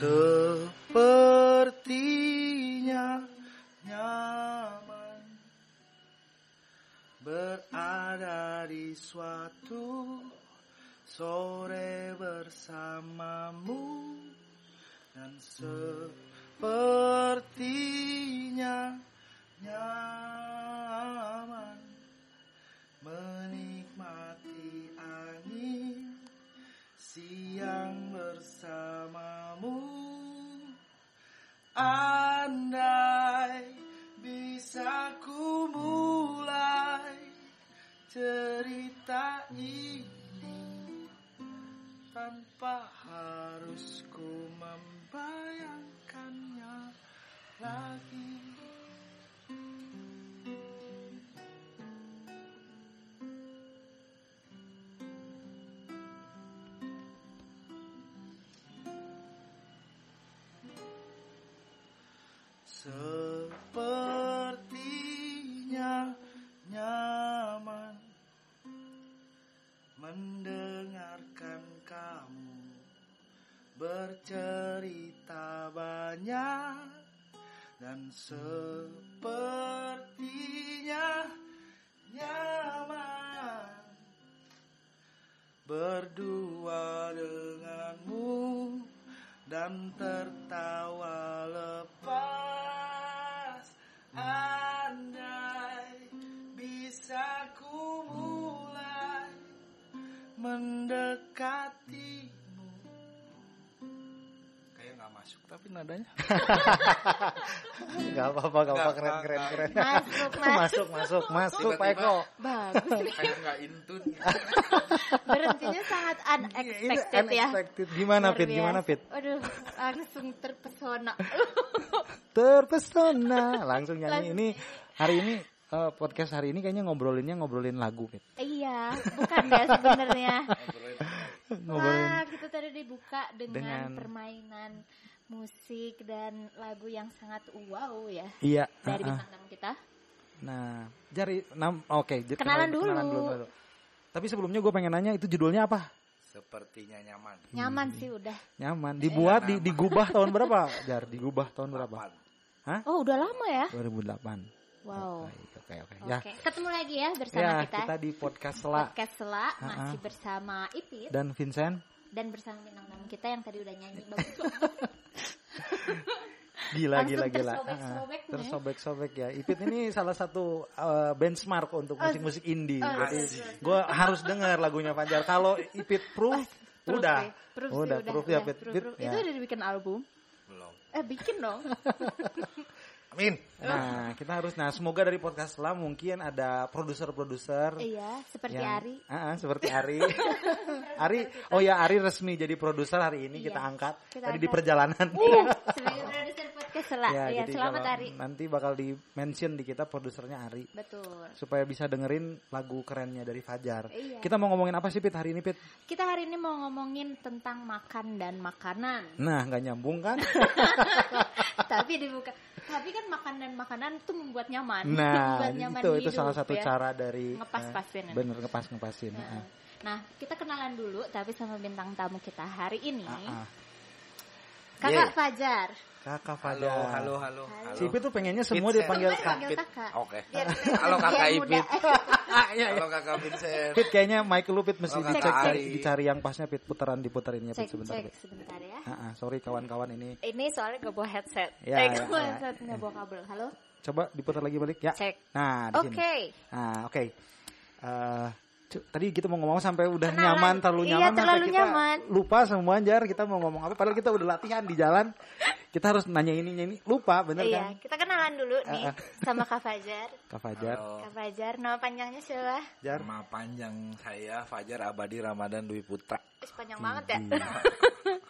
Sepertinya dan tapi nadanya Gak apa-apa, gak apa-apa, keren, keren, keren. Masuk, masuk, masuk, masuk, Pak Eko. Bagus nih. kayak nggak intun Berhentinya sangat unexpected ya. unexpected. Gimana, Pit? Gimana. Pit? Aduh, langsung terpesona. Terpesona. Langsung nyanyi. Ini, hari ini, eh, podcast hari ini kayaknya ngobrolinnya ngobrolin lagu, Pit. iya, bukan ya sebenarnya. Ngobrolin. Wah, kita tadi dibuka dengan, Dengan- permainan musik dan lagu yang sangat wow ya Iya. dari bintang tamu kita. Nah, jari, nam, oke. j- Kenalan dulu. dulu. Tapi sebelumnya gue pengen nanya itu judulnya apa? sepertinya nyaman Nyaman sih udah. Nyaman. Dibuat, di, digubah tahun berapa? Jar, digubah tahun berapa? Delapan. Oh, udah lama ya? 2008. Wow. Oke, oke, oke. Oke, Ya, ketemu lagi ya bersama ya kita. kita di podcast Sela Podcast Sela masih bersama Ipit dan Vincent. dan bersama bintang tamu kita yang tadi udah nyanyi bagus. Gila, Langsung gila, gila. tersobek-sobek Ah, nih. Tersobek-sobek ya. Ipit ini salah satu uh, benchmark untuk musik-musik indie. Oh, Jadi gue harus dengar lagunya Fajar. Kalau Ipit proof, Proof udah. sih, proof udah, sih, proof ya, udah, Pit. proof, Pit, proof. ya. Itu udah dibikin album? belum Eh, bikin dong. amin Nah, kita harus nah semoga dari podcast lah mungkin ada produser-produser iya, seperti yang- Ari. Ah, ah, seperti Ari. Ari, oh ya Ari resmi jadi produser hari ini Iya, kita angkat. kita Tadi di angkat. perjalanan. Iya, sebagai produser podcast Sela. Ya, Iya, jadi selamat kalau Ari. Nanti bakal di mention di kita produsernya Ari Betul. supaya bisa dengerin lagu kerennya dari Fajar. Iya. Kita mau ngomongin apa sih Pit hari ini Pit? Kita hari ini mau ngomongin tentang makan dan makanan. Nah, nggak nyambung kan? Tapi dibuka. Tapi kan makan dan makanan itu membuat nyaman. Nah, membuat nyaman itu itu hidup, salah satu ya. cara dari Ngepas-pasin. eh, bener ngepas ngepasin. Nah, Nah, kita kenalan dulu tapi sama bintang tamu kita hari ini. Ah, ah. Kakak Yeay. Fajar. Kakak halo Fajar. halo halo Halo. Si Ipit tuh pengennya semua Vincent. dipanggil Kak. oke Biar halo kakak Ipit iya, iya. halo kakak Vincent Pit kayaknya mic lu Pit mesti Oh, dicek Ari. dicari yang pasnya Pit putaran diputarin ya Pit Cek, sebentar. cek sebentar ya. Ah, ah, sorry kawan-kawan ini. Ini soalnya gak bawa headset. Ya, eh, ya, gak bawa ya. headset, gak bawa kabel. Halo? Coba diputar lagi balik ya. Cek. Nah, di Oke. sini. Nah, oke. Eh, tadi kita mau ngomong sampai udah Kenalan. nyaman, terlalu Iya, nyaman sampai terlalu kita nyaman. lupa semua anjar kita mau ngomong apa padahal kita udah latihan di jalan. Kita harus nanya ini ini lupa bener Iya, kan? kita kenalan dulu nih Ah, ah. sama Kak Fajar. Kak Fajar, Halo. Kak Fajar, nama panjangnya siapa? Jar. Nama panjang saya Fajar Abadi Ramadan Dwi Putra. Ih, panjang banget ya. Iya.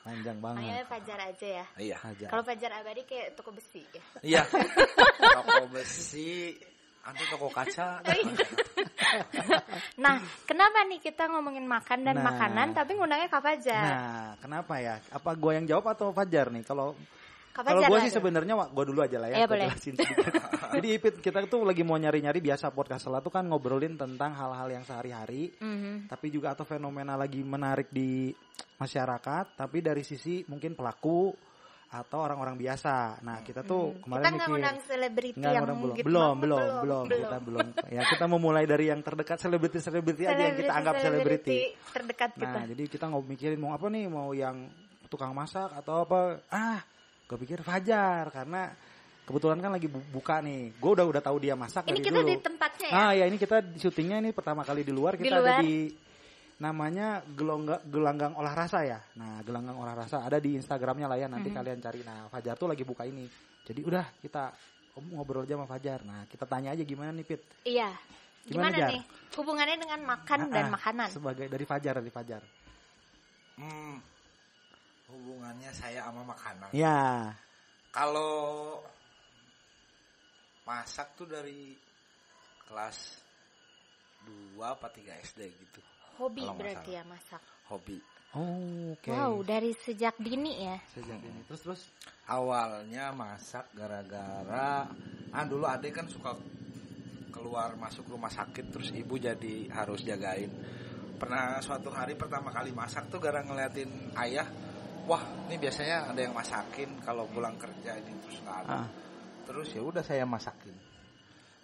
Panjang banget. Panggilnya Fajar aja ya. Iya. Fajar. Kalau Fajar Abadi kayak toko besi ya. Iya. Toko besi, anti toko kaca. Nah, kenapa nih kita ngomongin makan dan Nah. makanan tapi ngundangnya Kak Fajar? Nah, kenapa ya? Apa gua yang jawab atau Fajar nih? Kalau Kalau gue sih sebenarnya gua dulu aja lah ya. Gua boleh. jelasin sedikit. Jadi Ipit kita tuh lagi mau nyari-nyari biasa podcast lah tuh kan ngobrolin tentang hal-hal yang sehari-hari, Mhm. tapi juga atau fenomena lagi menarik di masyarakat, tapi dari sisi mungkin pelaku atau orang-orang biasa. Nah, kita tuh kemarin Kita mikir undang selebriti yang orang belum, gitu belum, banget, belum, belum, kita belum. Ya kita memulai dari yang terdekat selebriti-selebriti aja yang kita anggap selebriti. terdekat kita. Nah, jadi kita nggak mikirin mau apa nih, mau yang tukang masak atau apa. Ah, gue pikir Fajar karena kebetulan kan lagi bu- buka nih. Gue udah udah tahu dia masak Ini dari kita dulu. di tempatnya ya. Ah ya ini kita di syutingnya ini pertama kali di luar Di kita ada luar. di namanya gelongga, gelanggang olah rasa ya. Nah gelanggang olah rasa ada di Instagramnya lah ya nanti Mhm. kalian cari. Nah Fajar tuh lagi buka ini. Jadi udah kita ngobrol aja sama Fajar. Nah kita tanya aja gimana nih Pit. Iya. Gimana, Gimana, Jar? nih hubungannya dengan makan Ah, dan ah, makanan? Sebagai dari Fajar dari Fajar. Hmm, hubungannya saya sama makanan. Ya. Kalau masak tuh dari kelas 2 apa 3 SD gitu. Hobi berarti ya masak. Hobi. Oh, oke. Wow, dari sejak dini ya. Sejak ini. Terus terus. Awalnya masak gara-gara ah dulu adek kan suka keluar masuk rumah sakit terus ibu jadi harus jagain. Pernah suatu hari pertama kali masak tuh gara ngeliatin ayah, wah ini biasanya ada yang masakin kalau pulang kerja ini terus nggak ada. Ah. Terus ya udah saya masakin.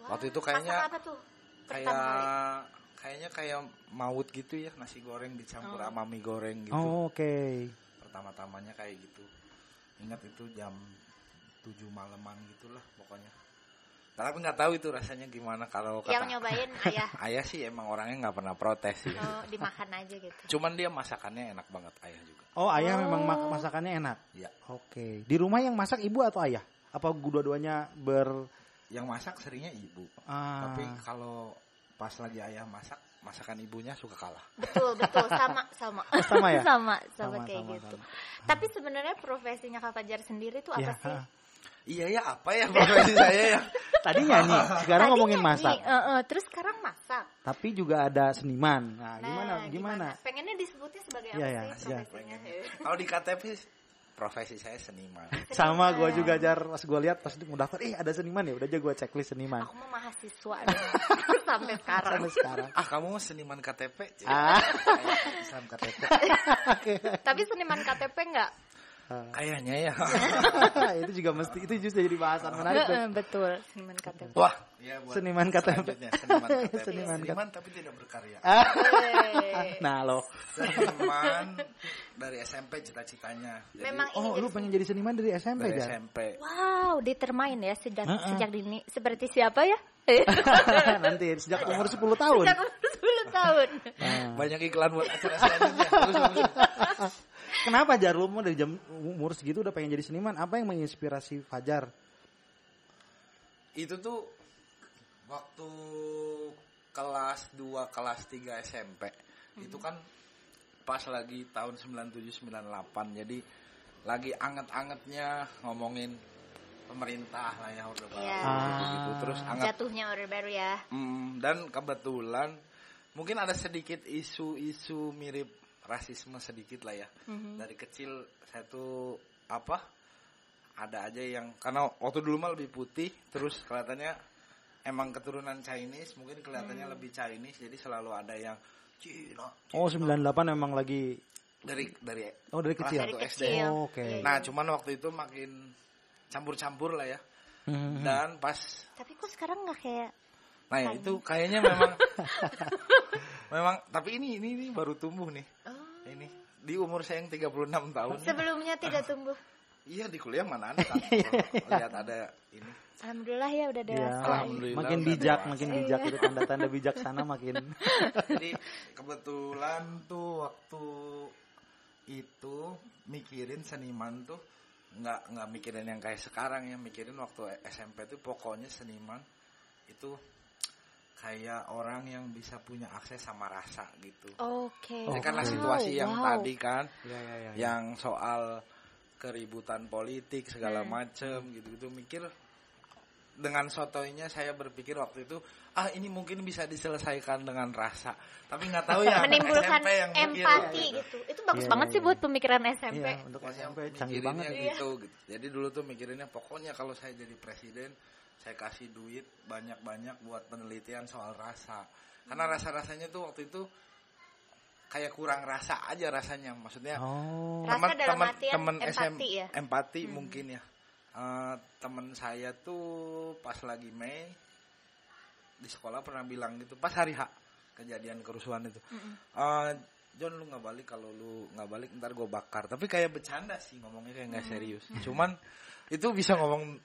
Wah, Waktu itu kayaknya- masak apa tuh? Pertama Kayak kali. Kayaknya kayak maut gitu ya nasi goreng dicampur Oh. sama mie goreng gitu. Oh, oke. Pertama-tamanya kayak gitu. Ingat itu jam 7 malaman gitulah pokoknya. Tapi nggak tahu itu rasanya gimana kalau kata Yang nyobain ayah. ayah sih emang orangnya nggak pernah protes sih. Oh, dimakan aja gitu. Cuman dia masakannya enak banget ayah juga. Oh, ayah Oh. memang masakannya enak. Iya. Oke. Di rumah yang masak ibu atau ayah? Apa dua-duanya ber Yang masak seringnya ibu. ah, Tapi kalau pas lagi ayah masak, masakan ibunya suka kalah. Betul, betul. Sama, sama. Oh, sama ya? sama, sama, Sama, kayak sama, gitu. sama. Tapi sebenarnya profesinya Kak Fajar sendiri tuh apa Ya, sih? Iya ya apa ya profesi saya ya? Tadi nyanyi, sekarang Tadi ngomongin nyanyi, masak. eh, eh, terus sekarang masak. Tapi juga ada seniman. Nah, Nah, gimana? Gimana? Pengennya disebutnya sebagai Iya, apa iya, sih iya. profesinya? Kalau di KTP profesi saya seniman. Sama gue Seniman. juga jar pas gue lihat pas mau daftar, ih ada seniman ya, udah aja gue checklist seniman. Aku mau mahasiswa sampai sekarang. Sampai sekarang. Ah kamu seniman KTP? Ah. Islam KTP. Tapi seniman KTP enggak? Kayaknya ya. itu juga mesti itu justru jadi bahasan menarik. tuh. betul, seniman KTP. Wah, ya buat Seniman KTP. Seniman KTP. Seniman Seniman, tapi tidak berkarya. Wey. Nah lo, Seniman dari SMP cita-citanya. Memang oh lu pengen jadi seniman dari SMP dari jar? SMP. Wow, determine ya sejak Heeh. sejak dini. Seperti siapa ya? Nanti sejak umur 10 tahun. Sejak umur 10 tahun. Nah. Banyak iklan buat acara selanjutnya. Terus, terus. Kenapa Jar lu mau dari jam umur segitu udah pengen jadi seniman? Apa yang menginspirasi Fajar? Itu tuh waktu kelas 2, kelas 3 SMP. Itu kan pas lagi tahun 97 98. Jadi lagi anget-angetnya ngomongin pemerintah lah ya Orde Baru Iya. gitu. Terus anget Jatuhnya Orde Baru ya. Mm, dan kebetulan mungkin ada sedikit isu-isu mirip rasisme sedikit lah ya. Mhm. Dari kecil saya tuh apa? Ada aja yang karena waktu dulu mah lebih putih, terus kelihatannya emang keturunan Chinese, mungkin kelihatannya lebih Chinese, jadi selalu ada yang Cina. Oh 98 emang lagi Dari dari Oh dari kecil. Dari SD. kecil. Oh, Oke. Iya, Nah, cuman waktu itu makin campur-campur lah ya. Mhm. Dan pas Tapi kok sekarang nggak kayak Nah ya itu kayaknya memang memang tapi ini ini ini baru tumbuh nih. oh, Ini di umur saya yang 36 tahun. sebelumnya tidak tumbuh. Iya di kuliah mana ada kan. Lihat ada ini. Alhamdulillah ya udah Iya. dewasa. Alhamdulillah. Makin udah bijak, dewasa. makin bijak itu tanda-tanda bijaksana makin. Jadi kebetulan tuh waktu itu mikirin seniman tuh nggak nggak mikirin yang kayak sekarang ya mikirin waktu SMP tuh pokoknya seniman itu kayak orang yang bisa punya akses sama rasa gitu. Oke. Ini karena situasi yang Wow. tadi kan, Iya iya iya. yang soal keributan politik segala Hmm. macem gitu-gitu mikir dengan sotoinya saya berpikir waktu itu ah ini mungkin bisa diselesaikan dengan rasa tapi nggak tahu ya Menimbulkan SMP yang mikir empati gitu. gitu. Itu bagus Iya, banget iya, sih iya. buat pemikiran SMP. Iya, untuk SMP canggih banget. gitu, gitu. Jadi dulu tuh mikirinnya pokoknya kalau saya jadi presiden saya kasih duit banyak-banyak buat penelitian soal rasa. Karena rasa-rasanya tuh waktu itu kayak kurang rasa aja rasanya maksudnya Oh. Rasa dalam artian temen empati ya? empati Hmm. mungkin ya Eh, temen saya tuh pas lagi Mei di sekolah pernah bilang gitu pas hari H kejadian kerusuhan itu Mm-mm. Eh, John lu nggak balik kalau lu nggak balik ntar gue bakar tapi kayak bercanda sih ngomongnya kayak nggak Hmm. serius cuman itu bisa ngomong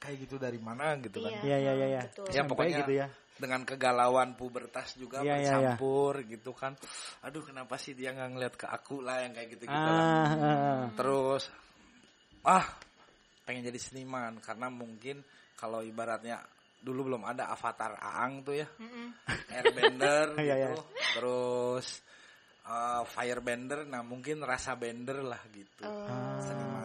kayak gitu dari mana gitu kan Iya iya iya iya. Ya, Sampai pokoknya gitu ya. dengan kegalauan pubertas juga Iya, iya, iya. bercampur gitu kan aduh kenapa sih dia nggak ngeliat ke aku lah yang kayak gitu gitu Ah, ah, ah. terus ah pengen jadi seniman karena mungkin kalau ibaratnya dulu belum ada avatar Aang tuh ya Mm-mm. airbender Iya, iya. gitu terus uh, firebender nah mungkin rasa bender lah gitu Oh. seniman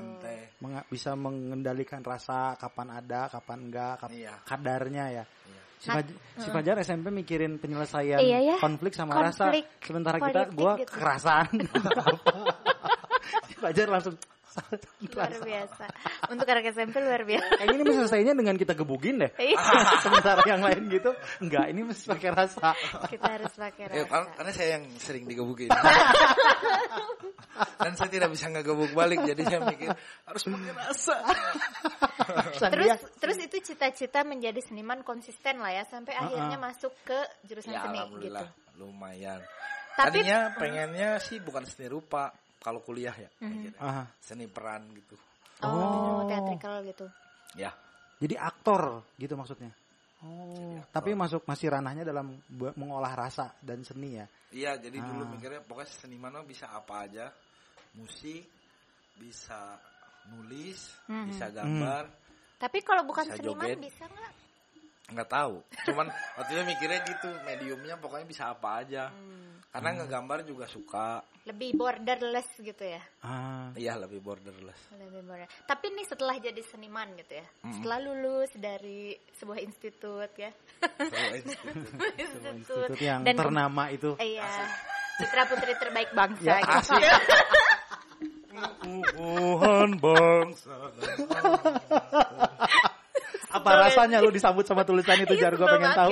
bisa mengendalikan rasa kapan ada, kapan enggak, kap- Iya. kadarnya ya. Iya. Si, Faj- si Fajar SMP mikirin penyelesaian Iya, ya. konflik sama rasa, Konflik sementara kita gua gitu. kekerasan. si Fajar langsung luar biasa untuk anak SMP luar biasa Kayaknya ini mesti selesainya dengan kita gebugin deh. Iya. Sementara yang lain gitu, enggak ini mesti pakai rasa. kita harus pakai Eh, rasa kar- karena saya yang sering digebukin. Dan saya tidak bisa ngegebuk balik, jadi saya mikir harus pakai rasa. terus Dia- terus itu cita-cita menjadi seniman konsisten lah ya sampai akhirnya masuk ke jurusan Ya seni gitu alhamdulillah, lumayan. Tapi- Tadinya pengennya sih bukan seni rupa, kalau kuliah ya, Mhm. mikirnya. Aha. seni peran gitu. oh, teatrikal gitu Ya, Jadi aktor gitu maksudnya. Oh, tapi masuk masih ranahnya dalam mengolah rasa dan seni ya. iya. Jadi dulu Ah. mikirnya pokoknya seniman mah bisa apa aja, musik, bisa nulis, Mhm. bisa gambar. tapi kalau bukan Bisa seniman joget. bisa nggak nggak tahu cuman waktu itu mikirnya gitu mediumnya pokoknya bisa apa aja Hmm. Karena ngegambar juga suka. Lebih borderless gitu ya? Ah, iya lebih borderless. Lebih border tapi nih setelah jadi seniman gitu ya? Mm-mm. setelah lulus dari sebuah institut ya? Seru institut. sebuah institut. Yang Dan- ternama itu. iya. Putra putri terbaik bangsa Ya, gitu. Tuhan bangsa. Apa rasanya lu disambut sama tulisan itu jar? Gue pengen tahu.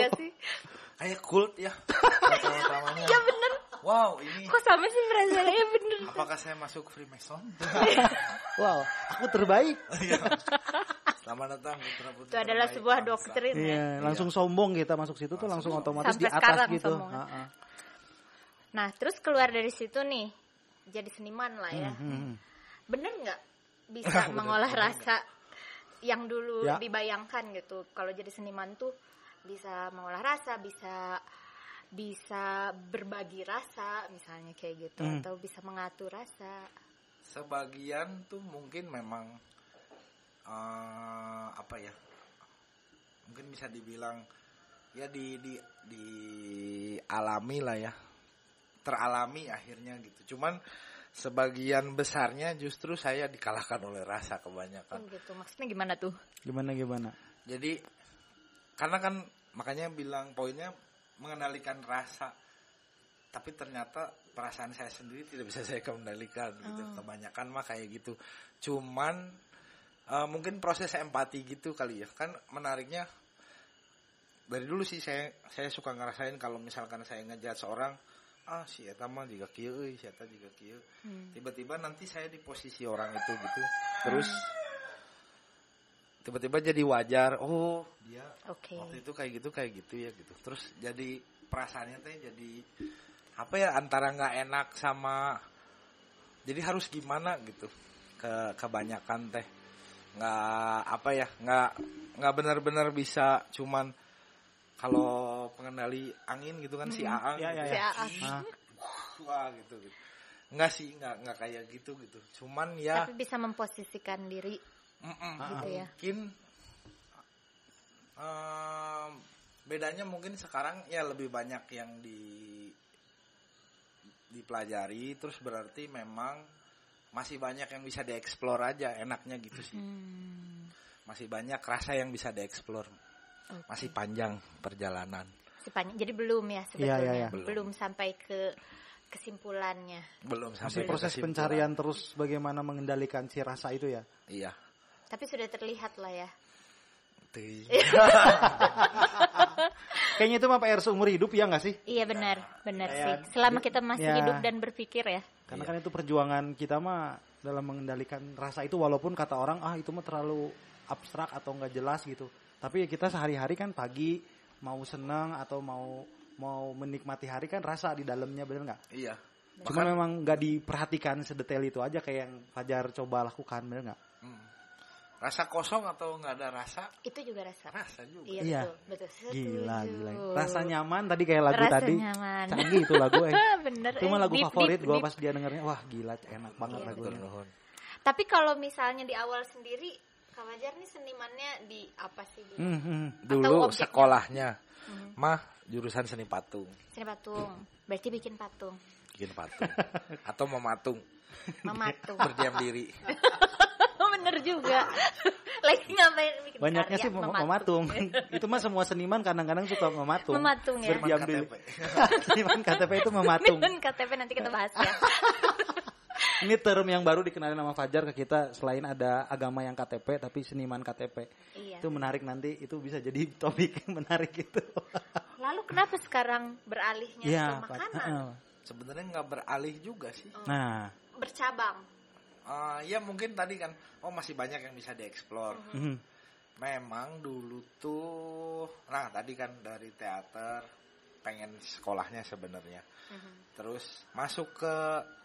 kayak kult ya. Pertama-tamanya ya wow ini kok sama sih perasaannya ya bener apakah saya masuk Freemason Wow, aku terbaik. Iya. selamat datang putra putri itu adalah terbaik sebuah doktrin ya Iya, langsung sombong kita masuk situ tuh langsung otomatis Sampai di atas sekarang gitu. Ah, ah. nah terus keluar dari situ nih jadi seniman lah ya Hmm. bener nggak bisa mengolah rasa yang dulu Ya. dibayangkan gitu kalau jadi seniman tuh bisa mengolah rasa bisa bisa berbagi rasa misalnya kayak gitu Hmm. atau bisa mengatur rasa. Sebagian tuh mungkin memang eh, apa ya mungkin bisa dibilang ya di di di alami lah ya teralami akhirnya gitu. Cuman sebagian besarnya justru saya dikalahkan oleh rasa oh, kebanyakan gitu. Maksudnya gimana tuh? Gimana gimana? jadi karena kan makanya bilang poinnya mengendalikan rasa. Tapi ternyata perasaan saya sendiri tidak bisa saya kendalikan gitu. Oh. kebanyakan mah kayak gitu. Cuman eh, mungkin proses empati gitu kali ya. Kan menariknya dari dulu sih saya saya suka ngerasain kalau misalkan saya ngejat seorang ah si eta mah juga kieu si eta juga kieu. Hmm. tiba-tiba nanti saya di posisi orang itu gitu. Terus tiba-tiba jadi wajar oh dia oke waktu itu kayak gitu kayak gitu ya gitu terus jadi perasaannya teh jadi apa ya antara nggak enak sama jadi harus gimana gitu ke kebanyakan teh nggak apa ya nggak nggak benar-benar bisa cuman kalau pengendali angin gitu kan si Aang Ya, ya, gitu Si ya. Aang. Ah, wah gitu, gitu. Enggak sih, enggak enggak kayak gitu gitu. Cuman ya tapi bisa memposisikan diri mm-mm, Gitu ya. mungkin em, bedanya mungkin sekarang ya lebih banyak yang di dipelajari terus berarti memang masih banyak yang bisa dieksplor aja enaknya gitu sih. Hmm. Masih banyak rasa yang bisa dieksplor. Oke. Masih panjang perjalanan. Si panjang. jadi belum ya Iya, sebetulnya iya, iya. Belum. belum sampai ke kesimpulannya Belum masih sampai proses kesimpulan. pencarian terus bagaimana mengendalikan si rasa itu ya. Iya. Tapi sudah terlihat lah ya Ting. Kayaknya itu mah PR seumur hidup ya nggak sih? Iya benar, benar Kayak- sih. Selama kita masih Ya. hidup dan berpikir ya. Karena kan itu perjuangan kita mah dalam mengendalikan rasa itu walaupun kata orang ah itu mah terlalu abstrak atau nggak jelas gitu. Tapi ya kita sehari-hari kan pagi mau senang atau mau mau menikmati hari kan rasa di dalamnya bener nggak? Iya. Cuma memang nggak diperhatikan sedetail itu aja kayak yang Fajar coba lakukan bener nggak? Hmm. Rasa kosong atau nggak ada rasa? Itu juga rasa. Rasa juga. Iya, Iya. betul, betul. Gila Setuju. gila. Rasa nyaman tadi kayak lagu Rasa tadi. nyaman. Canggih itu lagu eh. bener. Itu mah eh, lagu deep, favorit gue pas dia dengernya. Wah gila enak banget Iya, lagunya. Nuhun. Tapi kalau misalnya di awal sendiri, Kak Fajar nih senimannya di apa sih dulu? Hmm, hmm. Dulu objeknya? sekolahnya Hmm. mah jurusan seni patung, Seni patung. Berarti bikin patung. bikin patung atau mematung, Mematung. berdiam diri. bener juga. Lagi ngapain bikin Banyaknya karya? sih mem- mematung. itu mah semua seniman kadang-kadang suka mematung. Mematung ya. Berdiam Seniman diri. KTP. seniman KTP itu mematung. Dan KTP nanti kita bahas ya. Ini term yang baru dikenalin sama Fajar ke kita selain ada agama yang KTP tapi seniman KTP. iya. Itu menarik nanti itu bisa jadi topik yang menarik itu. Lalu kenapa sekarang beralihnya Iya, ke Pak. makanan? Heeh. Sebenarnya nggak beralih juga sih. Nah, Bercabang. Eh, ya mungkin tadi kan, oh masih banyak yang bisa dieksplor. mhm. Memang dulu tuh, nah tadi kan dari teater pengen sekolahnya sebenarnya. Mhm. Terus masuk ke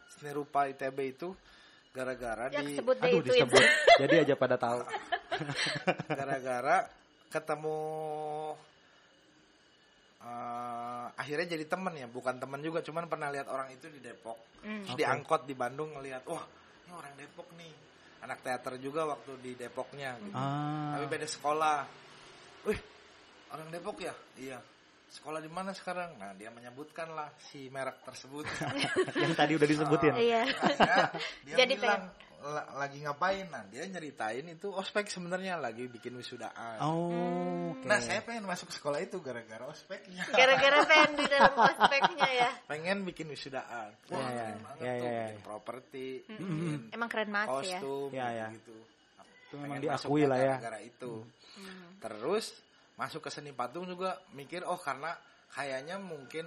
seni rupa ITB itu gara-gara Ya di deh aduh itu ya. disebut. jadi aja pada tahu. gara-gara ketemu eh, akhirnya jadi temen ya bukan temen juga cuman pernah lihat orang itu di Depok Hmm. Terus Oke. diangkot di Bandung ngelihat wah ini orang Depok nih anak teater juga waktu di Depoknya gitu. Ah. tapi beda sekolah wih orang Depok ya iya sekolah di mana sekarang nah dia menyebutkan lah si merek tersebut yang tadi udah disebutin. Iya. Akhirnya dia Jadi bilang "La- lagi ngapain nah dia nyeritain itu ospek sebenarnya lagi bikin wisudaan Oh, oke. Nah, saya pengen masuk sekolah itu gara-gara ospeknya. Gara-gara pengen di dalam ospeknya ya. pengen bikin wisudaan. Wah, Ya, ya, keren banget ya, tuh, ya, ya. bikin properti, Mm-mm. bikin Emang keren banget ya. kostum, Ya, ya. gitu. Itu memang Pengen diakui lah ya. Gara-gara itu. Hmm. Terus masuk ke seni patung juga mikir oh karena kayaknya mungkin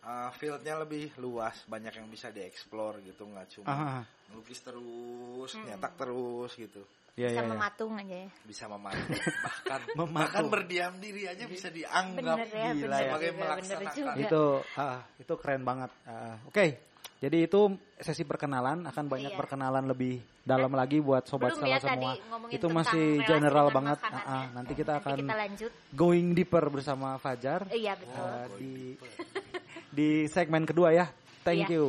uh, fieldnya lebih luas, banyak yang bisa dieksplor gitu, nggak cuma Ah, melukis terus, Mm. nyetak terus gitu. Iya, Bisa iya, iya. mematung aja ya. Bisa mematung, bahkan Mematung. bahkan berdiam diri aja bisa dianggap Bener ya, gila bener ya. sebagai juga, bener melaksanakan. juga. Itu ah, itu keren banget. Ah, Oke. Jadi itu sesi perkenalan akan banyak Iya. perkenalan lebih dalam lagi buat sobat Belum sama ya semua. Itu masih general banget. Ah, ah, ya. nanti kita Nanti akan kita lanjut. going deeper bersama Fajar Iya betul. ah, di di segmen kedua ya. Thank Iya. you.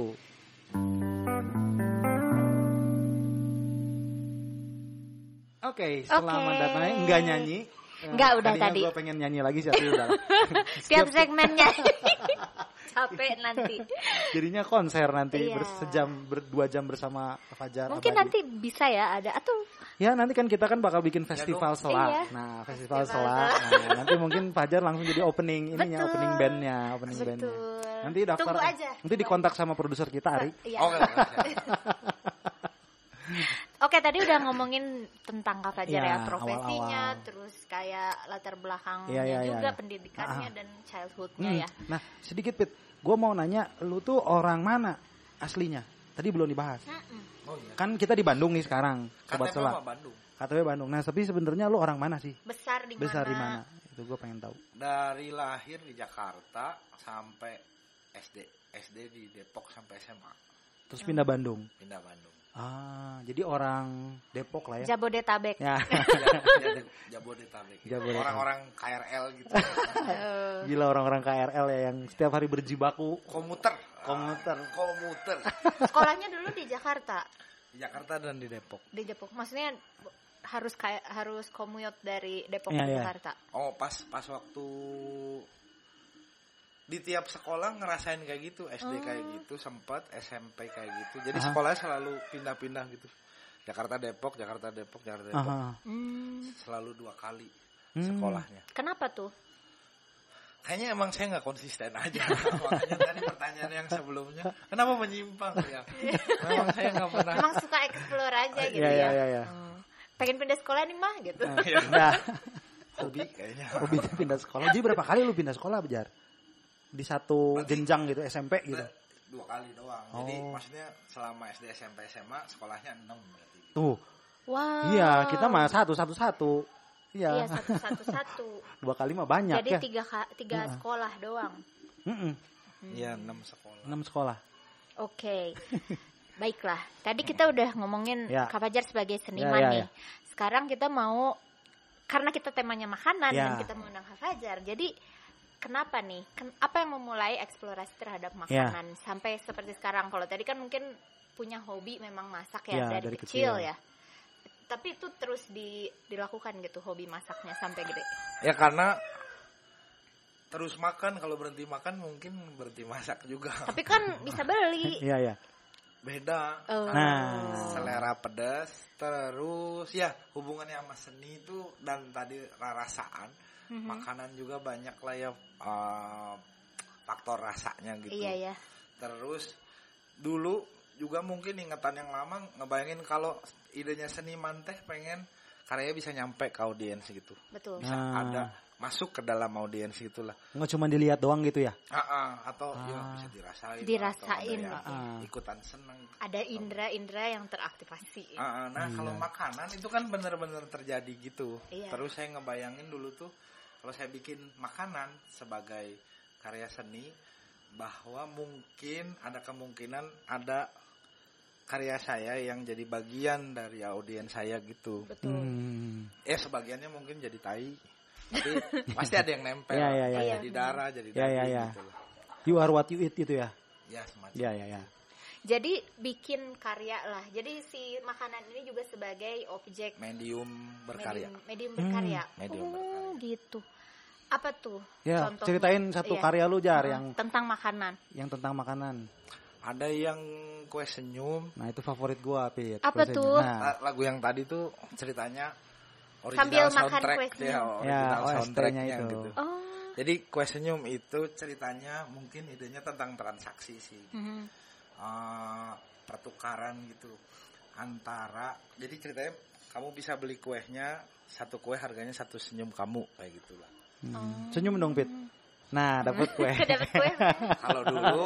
Oke, setelah Oke. mendatangnya enggak nyanyi. Eh, Enggak, udah tadi. gue pengen nyanyi lagi sih, udah. Tiap segmennya. Capek nanti. Jadinya konser nanti Iya. bersejam berdua jam bersama Fajar. Mungkin Abadi. nanti bisa ya ada atau Ya nanti kan kita kan bakal bikin festival dong. selak. Iya. Nah festival, Festival selak. Nah, nanti mungkin Fajar langsung jadi opening ininya, Betul. opening bandnya, opening bandnya. Nanti daftar. Tunggu aja. Nanti dikontak sama produser kita Ari. Iya. Oke, oke, oke. Oke tadi udah ngomongin tentang Kak Fajar Iya, ya profesinya, awal-awal. terus kayak latar belakangnya Iya, iya, iya, juga iya. pendidikannya Ah. dan childhoodnya Hmm. ya. Nah sedikit Pit, gue mau nanya, lu tuh orang mana aslinya? Tadi belum dibahas. Mm-mm. Oh iya. Kan kita di Bandung nih sekarang, sobat mah Bandung. KTP Bandung. Nah tapi sebenarnya lu orang mana sih? Besar di Besar di mana? mana? Itu gue pengen tahu. Dari lahir di Jakarta sampai SD. SD di Depok sampai SMA. Terus pindah Bandung. Pindah Bandung. Ah, jadi orang Depok lah ya. Jabodetabek. Ya, Jadi Jabodetabek. Jabodetabek. Orang-orang KRL gitu. Gila orang-orang KRL ya yang setiap hari berjibaku. Komuter. Komuter. Ah, komuter. sekolahnya dulu di Jakarta, Di Jakarta dan di Depok. di Depok. Maksudnya harus kayak harus komut dari Depok Iya, ke iya. Jakarta. Oh, pas pas waktu di tiap sekolah ngerasain kayak gitu, SD kayak gitu, sempat SMP kayak gitu. Jadi Aha. sekolahnya selalu pindah-pindah gitu. Jakarta Depok, Jakarta Depok, Jakarta Depok. Aha. Selalu dua kali Hmm. sekolahnya. kenapa tuh? Kayaknya emang saya nggak konsisten aja. Makanya tadi pertanyaan yang sebelumnya, kenapa menyimpang ya? Memang saya nggak pernah. Emang suka explore aja gitu Iya, ya. iya, iya, iya. Hmm. Pengen pindah sekolah nih mah gitu. Nah, hobi kayaknya. Hobi pindah sekolah. Jadi berapa kali lu pindah sekolah, Jar? Di satu Berarti- jenjang gitu, SMP gitu. Nah, dua kali doang. Jadi Oh. maksudnya selama SD, SMP, SMA sekolahnya 6 berarti. Tuh. Wow. Iya, kita mah satu satu satu. Iya Iya, satu satu satu. dua kali mah banyak Jadi ya. tiga tiga Heeh. sekolah doang. Mm-mm, Iya, 6 sekolah. enam sekolah. Oke. Baiklah. Tadi kita udah ngomongin Ya. Kak Fajar sebagai seniman Ya, ya, nih. Sekarang kita mau karena kita temanya makanan Ya. dan kita mengundang Kak Fajar. Jadi kenapa nih? Ken- apa yang memulai eksplorasi terhadap Ya. makanan sampai seperti sekarang? Kalau tadi kan mungkin punya hobi memang masak ya, Ya, dari, dari kecil, kecil. ya. Tapi itu terus di, dilakukan gitu hobi masaknya sampai gede. Ya karena terus makan kalau berhenti makan mungkin berhenti masak juga. Tapi kan bisa beli. Iya, iya. Beda. Oh. Nah. Selera pedas terus ya hubungannya sama seni itu dan tadi rasaan Mhm. makanan juga banyak lah ya eh, faktor rasanya gitu. Iya ya. Terus dulu juga mungkin ingatan yang lama ngebayangin kalau idenya seniman teh pengen karyanya bisa nyampe ke audiens gitu. Betul. Bisa Nah. ada masuk ke dalam audiens gitulah. Nggak cuma dilihat doang gitu ya. Ah, ah, atau ya Ah. bisa dirasain. Dirasain. Atau ada Ah. ikutan seneng. Ada indera-indera yang teraktivasi. Ah, ah, nah Iya. kalau makanan itu kan bener-bener terjadi gitu. Iya. Terus saya ngebayangin dulu tuh kalau saya bikin makanan sebagai karya seni bahwa mungkin ada kemungkinan ada karya saya yang jadi bagian dari audiens saya gitu. Betul. Hmm. Eh sebagiannya mungkin jadi tai. Tapi pasti ada yang nempel. Iya, iya, iya. Jadi darah, jadi Iya, daging iya, iya. gitu. You are what you eat gitu ya. Ya semacam. Iya, iya, iya. Jadi bikin karya lah. Jadi si makanan ini juga sebagai objek Medium berkarya. medium, medium Hmm, berkarya. medium oh, berkarya. gitu. Apa tuh? Ya, contohnya? ceritain satu Iya. karya lu Jar Heeh, yang tentang makanan. yang tentang makanan. Ada yang kue senyum. Nah, itu favorit gua, Pit. Apa Kue tuh? senyum. Nah, La- lagu yang tadi tuh ceritanya original Sambil makan soundtrack kue ya, senyum. original Ya, soundtracknya itu. gitu. Oh. Jadi kue senyum itu ceritanya mungkin idenya tentang transaksi sih, mhm. Eh, pertukaran gitu antara. Jadi ceritanya kamu bisa beli kuehnya satu kue harganya satu senyum kamu kayak gitulah. hmm. Oh. Senyum dong, Pit. Nah, dapat kue. Dapat kue. Kalau dulu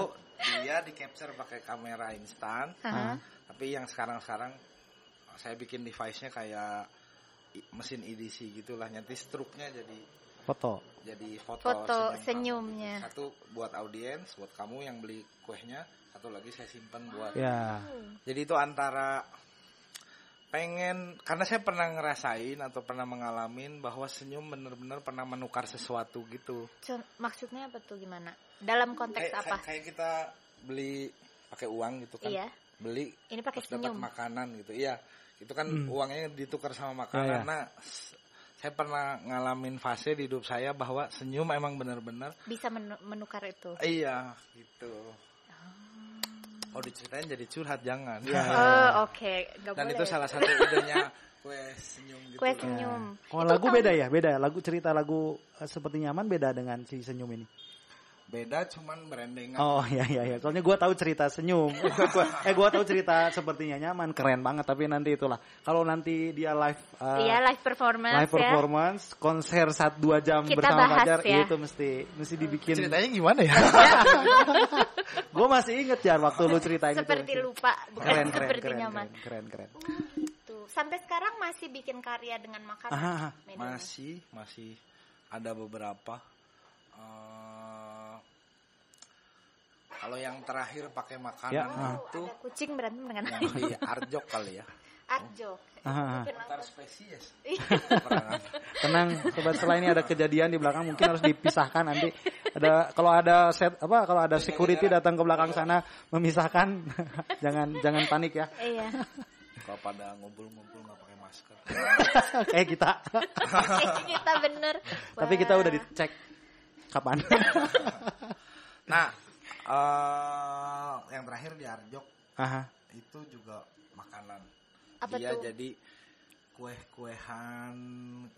dia di capture pakai kamera instan, Aha. tapi yang sekarang-sekarang saya bikin device-nya kayak mesin EDC gitulah nanti struknya jadi Foto. jadi foto, Foto senyum senyumnya. kamu. satu buat audiens buat kamu yang beli kuehnya satu lagi saya simpan buat Ya. jadi itu antara pengen karena saya pernah ngerasain atau pernah mengalamin bahwa senyum bener-bener pernah menukar sesuatu gitu Maksudnya apa tuh gimana? Dalam konteks kayak, apa? kayak, kayak kita beli pakai uang gitu kan Iya. beli Ini pakai terus dapat senyum. makanan gitu iya itu kan Hmm. uangnya ditukar sama makanan Ya, ya. nah saya pernah ngalamin fase di hidup saya bahwa senyum emang bener-bener Bisa menu- menukar itu. iya gitu Oh diceritain jadi curhat jangan. Iya. Oh, oke. Nggak Dan boleh. itu salah satu idenya kue senyum gitu. Kue senyum. Kalau Itu lagu tahun- beda ya, beda. Lagu cerita lagu eh, seperti nyaman beda dengan si senyum ini. Beda cuman berendengan. Oh iya iya iya. Soalnya gua tahu cerita senyum. Eh, gua tahu cerita sepertinya nyaman, keren banget. Tapi nanti itulah. Kalau nanti dia live eh, Iya, live performance live ya. performance, konser saat dua jam Kita bersama bahas Fajar, ya. itu mesti mesti dibikin. Ceritanya gimana ya? Gue masih inget Jar waktu lu ceritain Seperti itu. lupa, bukan Keren keren seperti keren, nyaman. keren keren keren. Sampai sekarang masih bikin karya dengan makanan. Masih masih ada beberapa. Eh, kalau yang terakhir pakai makanan Ya, ah. itu Ada kucing berantem dengan yang di Arjok kali ya. Arjo. Ah, ah. Antar spesies. Iya. Tenang, sobat setelah ini ada kejadian di belakang mungkin harus dipisahkan nanti. Ada kalau ada set apa kalau ada security datang ke belakang sana memisahkan, jangan jangan panik ya. Iya. Kalau pada ngumpul-ngumpul nggak pakai masker. Kayak kita. kita bener. Tapi kita udah dicek kapan. Nah, eh yang terakhir di Arjok Aha. itu juga makanan. Apa Dia tuh? jadi kue-kuehan,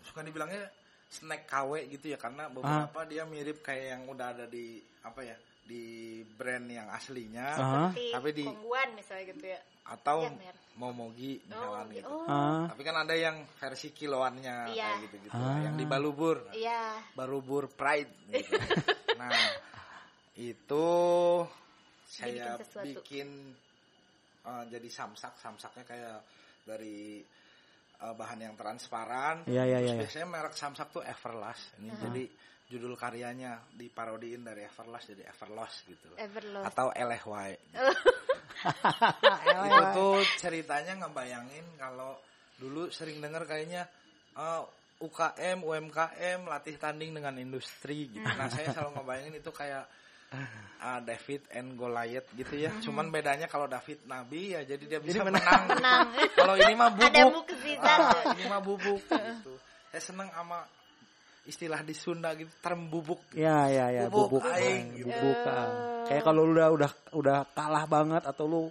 suka dibilangnya snack KW gitu ya karena beberapa dia mirip kayak yang udah ada di apa ya di brand yang aslinya Aha. Seperti Tapi di- Kongguan misalnya gitu ya. atau Iya, merek. Momogi Oh, misalkan gitu. oh. Ah. Tapi kan ada yang versi kiloannya Iya. kayak gitu-gitu Ah. yang di Balubur. Iya. Balubur Pride gitu. nah, itu saya sesuatu. bikin eh, jadi samsak, samsaknya kayak dari eh, bahan yang transparan. Iya, iya, Terus iya, iya. biasanya merek samsak tuh Everlast. Ini jadi judul karyanya diparodiin dari Everlast jadi Everlost gitu. Everlost. Atau LHY. Itu tuh ceritanya ngebayangin kalau dulu sering denger kayaknya eh, UKM, UMKM latih tanding dengan industri gitu. Nah, saya selalu ngebayangin itu kayak ah, David and Goliath gitu ya. Cuman bedanya kalau David nabi ya jadi dia bisa menang. gitu. Menang. Kalau ini mah bubuk. Ah, ini mah bubuk gitu. Saya seneng sama istilah di Sunda gitu, term bubuk. Ya ya ya Bubuk, bubuk, aing, ah, gitu. bubuk. ah. Kayak kalau lu udah udah udah kalah banget atau lu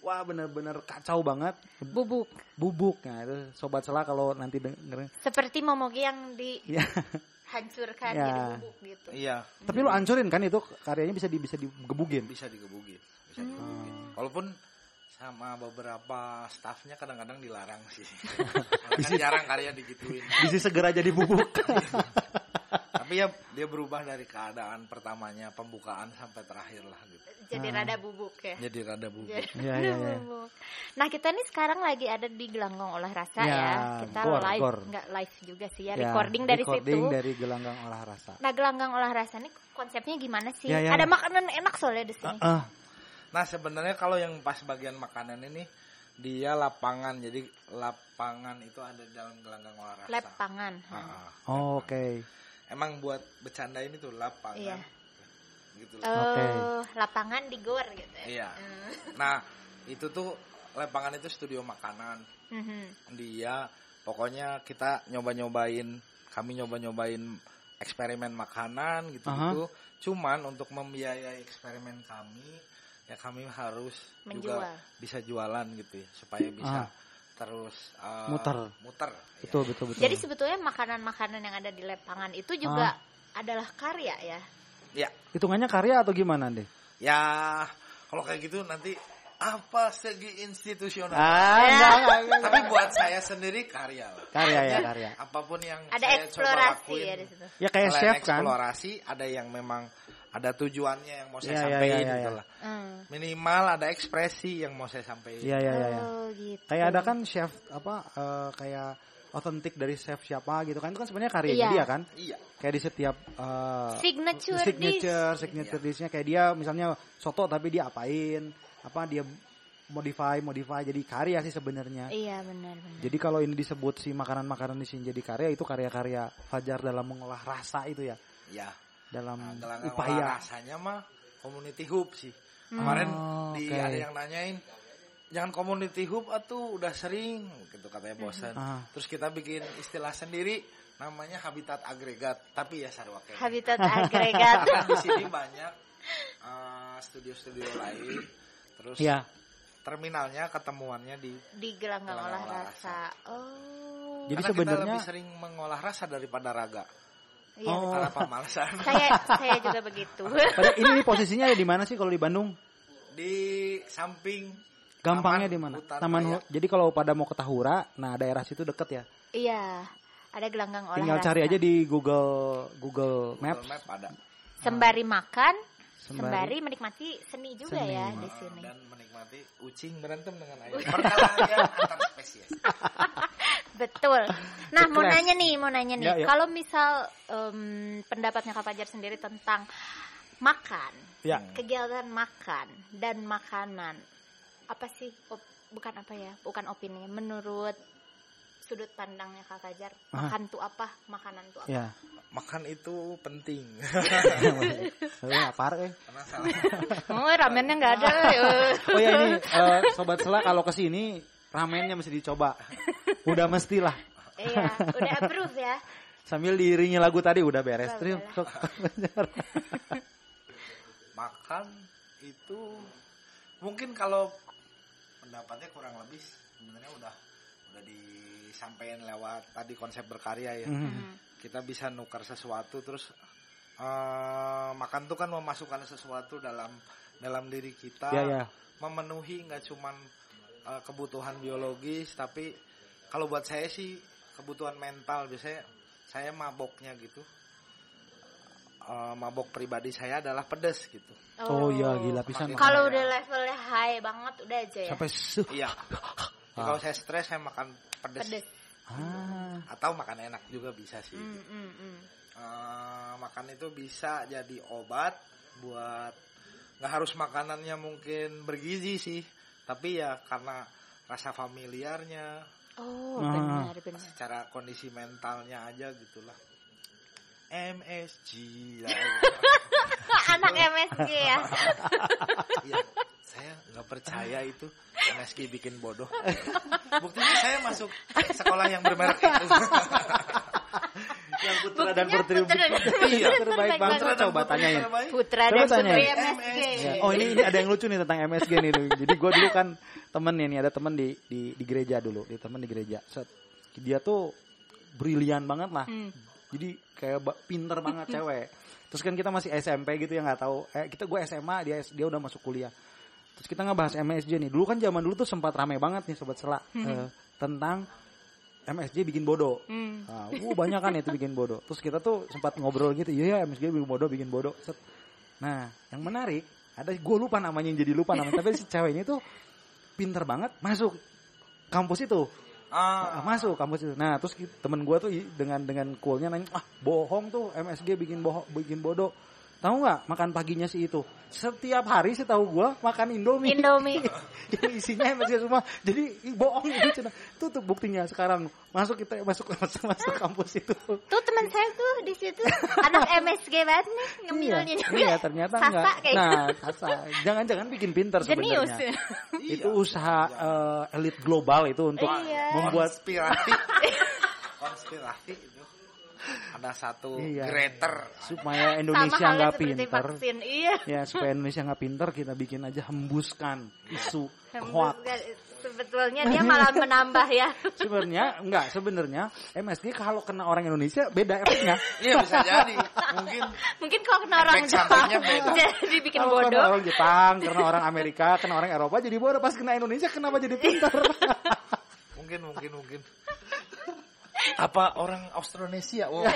wah bener-bener kacau banget Bubuk. bubuk nah itu sobat salah kalau nanti dengerin Seperti Momogi yang ya dihancurkan Ya. jadi bubuk gitu. Iya, tapi lu ancurin kan itu karyanya bisa di bisa digebugin bisa digebugin. Bisa digebugin. Walaupun sama beberapa staffnya kadang-kadang dilarang sih. Karena kan jarang karya digituin. bisa segera jadi bubuk Tapi ya dia berubah dari keadaan pertamanya pembukaan sampai terakhir lah gitu. Jadi Ah. rada bubuk ya. Jadi rada bubuk. Jadi Ya, ya, ya. bubuk. Nah kita nih sekarang lagi ada di Gelanggang Olah Rasa Ya, ya. Kita gor, live, gor. nggak live juga sih ya. Ya, recording dari recording situ. dari gelanggang olah rasa Nah Gelanggang Olah Rasa nih konsepnya gimana sih? Ya, ya, ada makanan enak soalnya di sini. ah Nah sebenarnya kalau yang pas bagian makanan ini dia lapangan. Jadi lapangan itu ada di dalam gelanggang olahraga. Lab pangan. Ah, oh, oke Emang buat bercanda ini tuh lapangan. Iya. Gitu. Oh, Oke. lapangan di gor gitu ya. Iya. Hmm. Nah itu tuh lapangan itu studio makanan. Mhm. dia pokoknya kita nyoba-nyobain kami nyoba-nyobain eksperimen makanan gitu-gitu cuman untuk membiayai eksperimen kami ya kami harus juga Menjual. bisa jualan gitu ya supaya bisa Ah. Terus uh, Muter. muter ya. betul betul betul Jadi sebetulnya makanan-makanan yang ada di lapangan itu juga Ah. adalah karya ya. ya hitungannya karya atau gimana deh ya kalau kayak gitu nanti apa segi institusional ah enggak, enggak, enggak. tapi buat saya sendiri karya lah. karya ya karya apa pun yang Ada saya coba eksplorasi lakuin ya di situ. ya kayak chef kan eksplorasi ada yang memang ada tujuannya yang mau saya Iya, iya, sampaikan iya, iya, gitu iya. lah. Hmm. Minimal ada ekspresi yang mau saya sampaikan. Iya iya iya. iya. Oh gitu. Kayak ada kan chef apa eh, kayak otentik dari chef siapa gitu kan itu kan sebenarnya karyanya Iya. dia kan. Iya. Kayak di setiap eh, signature, dish. signature signature dishnya kayak dia misalnya soto tapi dia apain apa dia modify modify jadi karya sih sebenarnya. Iya benar benar. Jadi kalau ini disebut si makanan-makanan di sini jadi karya itu karya-karya Fajar dalam mengolah rasa itu ya Iya. Dalam Nah, upaya. rasanya mah community hub sih. Kemarin Oh, di oke. ada yang nanyain jangan community hub atau udah sering gitu katanya bosan. Ah. Terus kita bikin istilah sendiri namanya habitat agregat tapi ya sarwa kayak Habitat agregat. Karena di sini banyak uh, studio-studio lain. Terus Iya. terminalnya ketemuannya di di gelanggang olah olah rasa. Oh. Jadi Karena kita sebenarnya- lebih sering mengolah rasa daripada raga. Iya, Oh. Karena pemalasan. saya saya juga begitu. Padahal ini, ini posisinya di mana sih kalau di Bandung? di samping Gampangnya di mana? Taman Raya. Jadi kalau pada mau ke Tahura, nah daerah situ deket ya. iya. Ada gelanggang olah Tinggal cari aja di Google Google Google Maps. Map ada. Sembari makan, Sembari. sembari menikmati seni juga Seni. ya di sini. dan menikmati ucing berantem dengan ayam. Antar spesies. Betul. Nah, mau nanya nih, mau nanya nih. Ya, ya. Kalau misal em, pendapatnya Kak Fajar sendiri tentang makan, Ya. kegiatan makan dan makanan, apa sih? op- bukan apa ya? Bukan opini. Menurut sudut pandangnya Kak Fajar, Ah. makan tuh apa? Makanan tuh apa? Ya. Makan itu penting. Eh, apa eh? Karena salah Oh, ramennya nggak ada. eh. Oh ya ini eh, sobat sela kalau ke sini ramennya mesti dicoba. Udah mestilah. Iya, udah approve ya. Sambil diiringi lagu tadi udah beres. Makan itu mungkin kalau pendapatnya kurang lebih sebenarnya udah udah disampaikan lewat tadi konsep berkarya ya. Mhm. Hmm. Kita bisa nukar sesuatu terus eh, makan tuh kan memasukkan sesuatu dalam dalam diri kita Ya ya. memenuhi nggak cuman eh, kebutuhan biologis tapi kalau buat saya sih kebutuhan mental biasanya saya maboknya gitu Eh, mabok pribadi saya adalah pedes gitu Oh, iya gila pisan. Kalau udah levelnya high banget udah aja ya. Sampai su. iya Ah. kalau saya stres saya makan pedes, Pedes. Ah. atau makan enak juga bisa sih Hmm, hmm, hmm. Eh, makan itu bisa jadi obat buat nggak harus makanannya mungkin bergizi sih tapi ya karena rasa familiarnya Oh, Ah. benar benar. secara kondisi mentalnya aja gitulah MSG lah Anak MSG ya. Iya, saya nggak percaya itu MSG bikin bodoh buktinya saya masuk sekolah yang bermerek itu Yang putra dan Buktinya putri putra dan putri Iya, terbaik banget. Coba tanyain. Putra Coba dan tanya. putri Ya. MSG. Ya. Oh ini ini ada yang lucu nih tentang MSG nih. Jadi gue dulu kan temen nih, nih ada temen di di di gereja dulu, di temen di gereja. Set, dia tuh brilian banget lah. Hmm. Jadi kayak pinter banget cewek. Terus kan kita masih SMP gitu ya nggak tahu. Eh kita gue SMA dia dia udah masuk kuliah. Terus kita ngebahas MSG nih. Dulu kan zaman dulu tuh sempat rame banget nih sobat sela eh, tentang MSG bikin bodoh. Hmm. Nah, uh, banyak kan itu bikin bodoh. Terus kita tuh sempat ngobrol gitu, iya ya MSG bikin bodoh, bikin bodoh. Set. Nah, yang menarik ada gue lupa namanya yang jadi lupa namanya, tapi si cewek ini tuh pinter banget masuk kampus itu, ah, Ah, masuk kampus itu. Nah, terus temen gue tuh dengan dengan coolnya nanya, ah bohong tuh MSG bikin bohong, bikin bodoh. Tahu nggak makan paginya sih itu? Setiap hari sih tahu gue makan Indomie. Indomie. yang isinya MSG semua. Jadi bohong itu Cina. Tuh tuh buktinya sekarang masuk kita masuk masuk, masuk kampus itu. Tuh teman saya tuh di situ anak MSG banget nih ngemilnya iya, juga. iya ternyata Sasa enggak. kayak Nah, Sasa. Jangan-jangan bikin pinter sebenarnya. Itu usaha eh, elit global itu untuk Iya. membuat konspirasi konspirasi itu ada satu Iya. greater supaya Indonesia nggak pinter. vaksin. Iya. Ya, supaya Indonesia nggak pinter kita bikin aja hembuskan isu hoax. Sebetulnya dia malah menambah ya. Sebenarnya enggak, sebenarnya MSG kalau kena orang Indonesia beda efeknya. iya bisa jadi mungkin Mungkin kalau kena orang Jepang jadi bikin Kalau kena bodoh. orang Jepang, kena orang Amerika, kena orang Eropa jadi bodoh. Pas kena Indonesia kenapa jadi pinter? mungkin mungkin mungkin apa orang Austronesia oh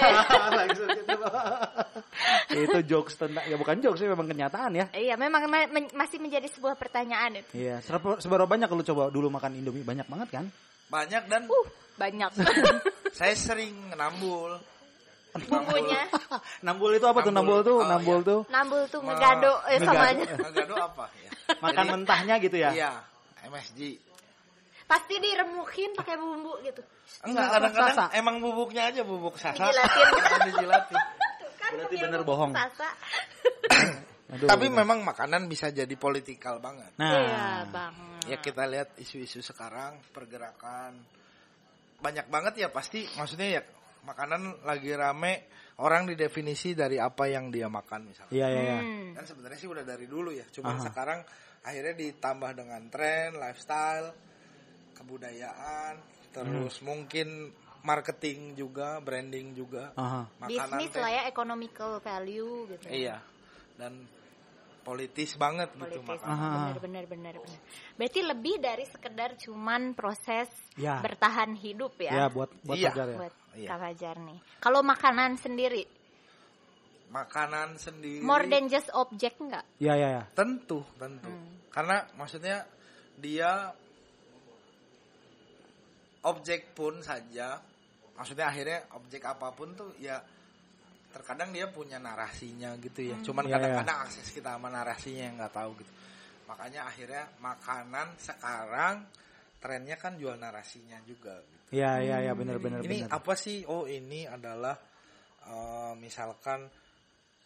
itu jokes tentang ya bukan jokes sih memang kenyataan ya. Iya, memang ma- men- masih menjadi sebuah pertanyaan itu. Iya, seberapa, seberapa banyak kalau coba dulu makan Indomie banyak banget kan? banyak dan Uh, banyak. saya sering nambul Bumbunya Nambul itu apa tuh? Nambul tuh, Oh, nambul iya. tuh nambul tuh ngegado eh, sama aja. Ngagado apa ya makan mentahnya gitu ya? iya MSG Pasti diremukin pakai bumbu gitu. enggak kadang-kadang emang bubuknya aja bubuk sasa Dijilatin. Dijilatin kan Berarti bener bohong. Sasa. Aduh, tapi gitu. memang makanan bisa jadi politikal banget Nah, Iya, Bang. ya kita lihat isu-isu sekarang pergerakan banyak banget ya pasti maksudnya ya makanan lagi rame orang didefinisi dari apa yang dia makan misalnya iya iya iya. Hmm. kan sebenarnya sih udah dari dulu ya cuman Aha. sekarang akhirnya ditambah dengan tren lifestyle kebudayaan terus Hmm. mungkin marketing juga branding juga Aha. makanan Bisnis lah ya economical value gitu. iya dan politis banget gitu Politis. makanan Aha. Benar benar benar benar. Berarti lebih dari sekedar cuman proses Ya. bertahan hidup Ya ya. buat buat Iya. Fajar ya. Buat Iya. Kak Fajar nih. Kalau makanan sendiri, makanan sendiri more than just object enggak? Iya iya iya. Tentu, tentu. Hmm. Karena maksudnya dia objek pun saja, maksudnya akhirnya objek apa pun tuh ya terkadang dia punya narasinya gitu ya. Cuman Iya, kadang-kadang akses kita sama narasinya yang nggak tahu gitu. Makanya akhirnya makanan sekarang trennya kan jual narasinya juga. Gitu. Iya iya iya benar benar ini benar. apa sih? Oh ini adalah eh, misalkan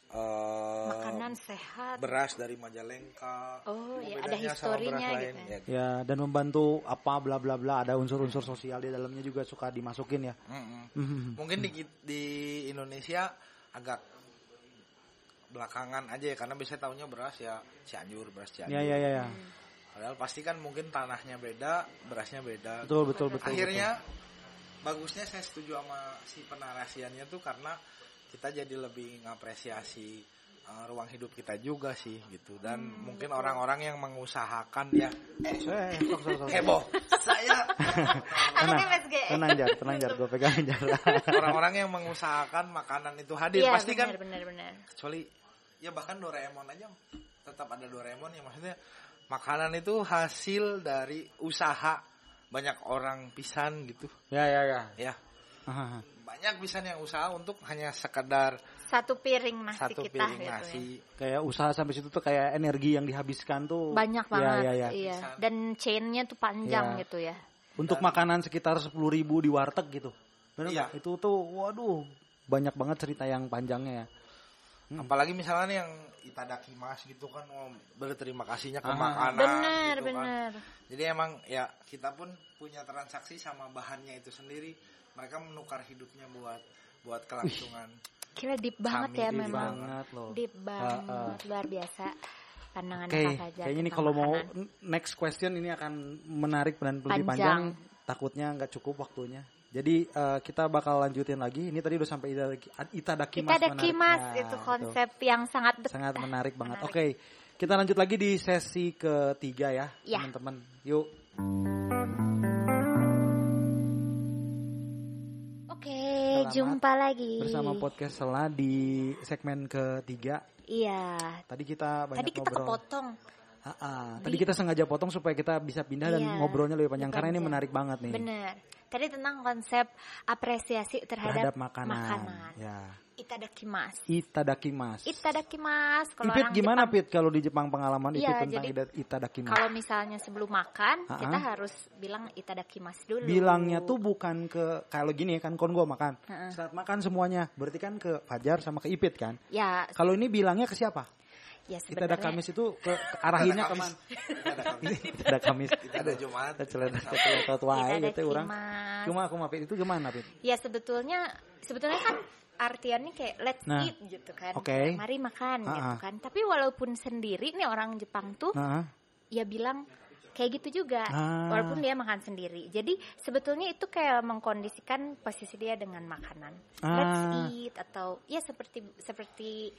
eh, Makanan sehat. beras dari Majalengka. Oh, ya, ada sama historinya beras gitu lain, ya. Ya dan membantu apa bla bla bla ada unsur-unsur sosial di dalamnya juga suka dimasukin ya. Mm-mm. Mhm. Mungkin di di Indonesia agak belakangan aja ya karena biasanya tahunya beras ya Cianjur, beras Cianjur. Ya ya ya ya. Padahal pasti kan mungkin tanahnya beda, berasnya beda. Betul betul betul. Akhirnya bagusnya saya setuju sama si penarasiannya tuh karena kita jadi lebih ngapresiasi uh, ruang hidup kita juga sih gitu. Dan Hmm, mungkin orang-orang yang mengusahakan ya Eh, sok, sok, sok. heboh. saya. Tenang, tenang jar, tenang jar, gue pegang jar. orang-orang yang mengusahakan makanan itu hadir. Iya, pasti kan benar, benar, benar. kecuali ya bahkan Doraemon aja tetap ada Doraemon ya maksudnya makanan itu hasil dari usaha banyak orang pisan gitu. Ya, ya, ya. ya. Banyak pisan yang usaha untuk hanya sekedar Satu piring nasi satu kita piring gitu nasi ya. Kayak usaha sampai situ tuh kayak energi yang dihabiskan tuh Banyak Ya, banget. ya, ya. Iya. Bisa. Dan chainnya tuh panjang Iya. gitu ya. Untuk makanan sekitar sepuluh ribu di warteg gitu. Bener Iya. Itu tuh, waduh, banyak banget cerita yang panjangnya ya. Hmm. apalagi misalnya yang itadakimasu gitu kan oh, berterima kasihnya ke Aha. makanan Benar, gitu kan. benar. jadi emang ya kita pun punya transaksi sama bahannya itu sendiri mereka menukar hidupnya buat buat kelangsungan Gila deep banget Kami ya deep memang. Banget loh. Deep banget, Heeh. luar biasa. Pandangan Oke, Kak Fajar kayaknya ini kalau mau next question ini akan menarik dan lebih Panjang. panjang. Takutnya nggak cukup waktunya. Jadi eh, kita bakal lanjutin lagi. Ini tadi udah sampai itadaki, itadakimasu. Kita ada Nah, itu itu. konsep yang sangat sangat menarik banget. Menarik. Oke, kita lanjut lagi di sesi ketiga ya, Ya. teman-teman. Yuk. Selamat jumpa lagi. Bersama podcast Sela di segmen ketiga. Iya. Tadi kita banyak Tadi kita ngobrol. kepotong. Ah, ah. Tadi kita sengaja potong supaya kita bisa pindah dan Iya, ngobrolnya lebih panjang karena ini menarik banget nih. Bener. Tadi tentang konsep apresiasi terhadap, Terhadap makanan. makanan. Ya. Itadakimasu. Itadakimasu. Itadakimasu. Kalau Ipit gimana Jepang, Pit kalau di Jepang pengalaman Ipit Iya, tentang jadi itadakimasu? Kalau misalnya sebelum makan, Ah, kita harus bilang itadakimasu dulu. Bilangnya tuh bukan ke kalau gini ya kan kon gua makan. Heeh. Saat makan semuanya, berarti kan ke Fajar sama ke Ipit kan. Ya, Kalau ini bilangnya ke siapa? ya Kita ada Kamis itu ke, ke arahinnya Kita ada ke mana? Kamis. Kita ada Kamis. kita ada Jumat Kita celedak celedak wae gitu orang. Itadakimasu. Cuma aku mah Pit itu gimana Pit? Ya sebetulnya sebetulnya kan artiannya kayak let's Nah, eat gitu kan. oke. Mari makan Ah, gitu ah. kan. Tapi walaupun sendiri nih orang Jepang tuh Nah, ya bilang kayak gitu juga Ah. walaupun dia makan sendiri. Jadi sebetulnya itu kayak mengkondisikan posisi dia dengan makanan. Let's Ah. eat atau ya seperti seperti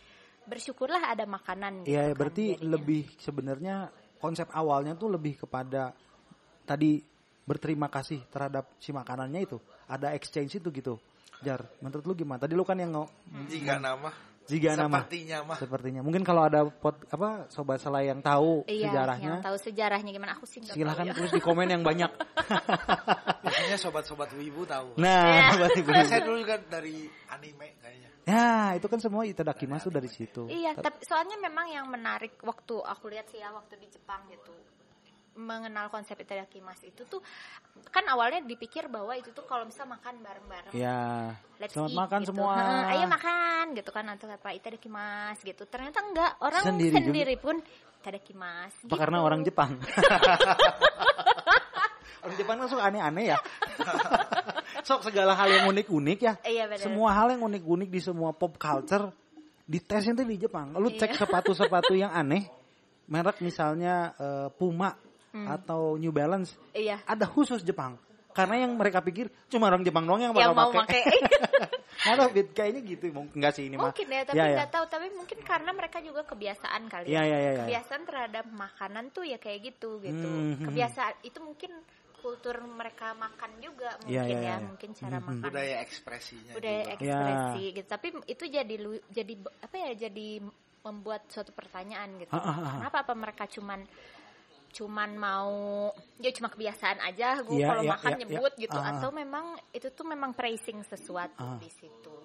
bersyukurlah ada makanan gitu Iya, kan berarti jadinya. lebih sebenarnya konsep awalnya tuh lebih kepada tadi berterima kasih terhadap si makanannya itu. Ada exchange itu gitu. Jar, menurut lu gimana? Tadi lu kan yang ngo- jika nama jika nama sepertinya mah sepertinya. Mungkin kalau ada pot apa sobat selai yang tahu Iya, sejarahnya, yang tahu sejarahnya gimana aku sih nggak silahkan tahu ya. tulis di komen yang banyak. biasanya sobat-sobat wibu tahu nah, berarti Karena begitu. saya dulu kan dari anime kayaknya ya itu kan semua itadakimasu dari situ. Iya, tapi soalnya memang yang menarik waktu aku lihat sih ya waktu di Jepang gitu mengenal konsep itadakimasu itu tuh kan awalnya dipikir bahwa itu tuh kalau misal makan bareng-bareng Ya, let's selamat eat makan gitu. semua. Heeh, ayo makan gitu kan atau apa itadakimasu gitu ternyata enggak orang Sendiri sendiri, juga. pun Apa karena gitu. orang Jepang? orang Jepang suka aneh-aneh ya. Sok segala hal yang unik-unik ya. iya benar Semua hal yang unik-unik di semua pop culture ditesnya tuh di Jepang. Lu cek Iya. sepatu-sepatu yang aneh, merek misalnya eh, Puma Hmm. atau New Balance, iya ada khusus Jepang. Karena yang mereka pikir cuma orang Jepang doang yang bakal yang mau pakai. fit kayaknya gitu. Mungkin enggak sih ini mah. mungkin ya tapi Ya, ya. nggak tahu tapi mungkin karena mereka juga kebiasaan kali Iya, ya iya, iya, iya. kebiasaan terhadap makanan tuh ya kayak gitu gitu Hmm, hmm. kebiasaan itu mungkin kultur mereka makan juga mungkin Iya, iya, ya iya. mungkin cara Hmm, makan budaya ekspresinya budaya juga. ekspresi gitu tapi itu jadi lu- jadi apa ya jadi membuat suatu pertanyaan gitu Ah, ah, ah. kenapa apa mereka cuman cuman mau ya cuma kebiasaan aja gue Iya, kalau iya, makan iya, nyebut iya. gitu ah. atau memang itu tuh memang praising sesuatu Ah. di situ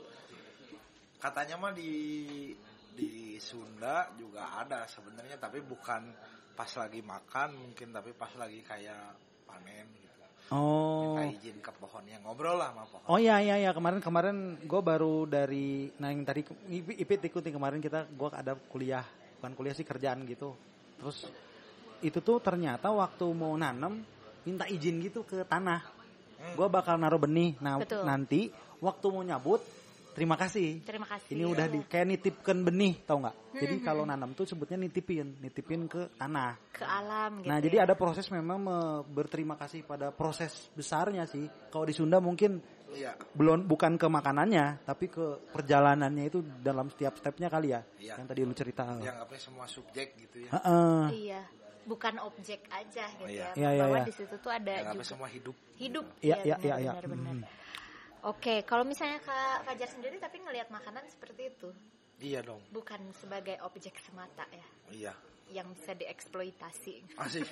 katanya mah di di Sunda juga ada sebenarnya tapi bukan pas lagi makan mungkin tapi pas lagi kayak panen gitu Oh. kita izin ke pohonnya ngobrol lah sama pohon Oh iya iya iya kemarin kemarin gue baru dari nah yang tadi Ipit, Ipit ikutin kemarin kita gue ada kuliah bukan kuliah sih kerjaan gitu terus itu tuh ternyata waktu mau nanam minta izin gitu ke tanah Hmm. gue bakal naruh benih nah Betul. nanti waktu mau nyabut terima kasih terima kasih ini udah di kayak nitipkan benih tau nggak jadi Hmm, kalau nanam tuh sebutnya nitipin nitipin ke tanah ke alam gitu Nah, ya. jadi ada proses memang me- berterima kasih pada proses besarnya sih. Kalau di Sunda mungkin Iya. Belum bukan ke makanannya, tapi ke perjalanannya itu dalam setiap stepnya kali ya. Iya. Yang tadi lu cerita. Dianggapnya semua subjek gitu ya. Heeh. Iya, bukan objek aja gitu Iya. ya. Iya, iya, Bahwa iya. di situ tuh ada Dianggapnya juga semua hidup. hidup. Iya, iya, iya, iya. benar-benar. Hmm. Oke, kalau misalnya Kak Fajar sendiri tapi ngelihat makanan seperti itu, Iya dong. bukan sebagai objek semata ya, Iya. yang bisa dieksploitasi. Asik.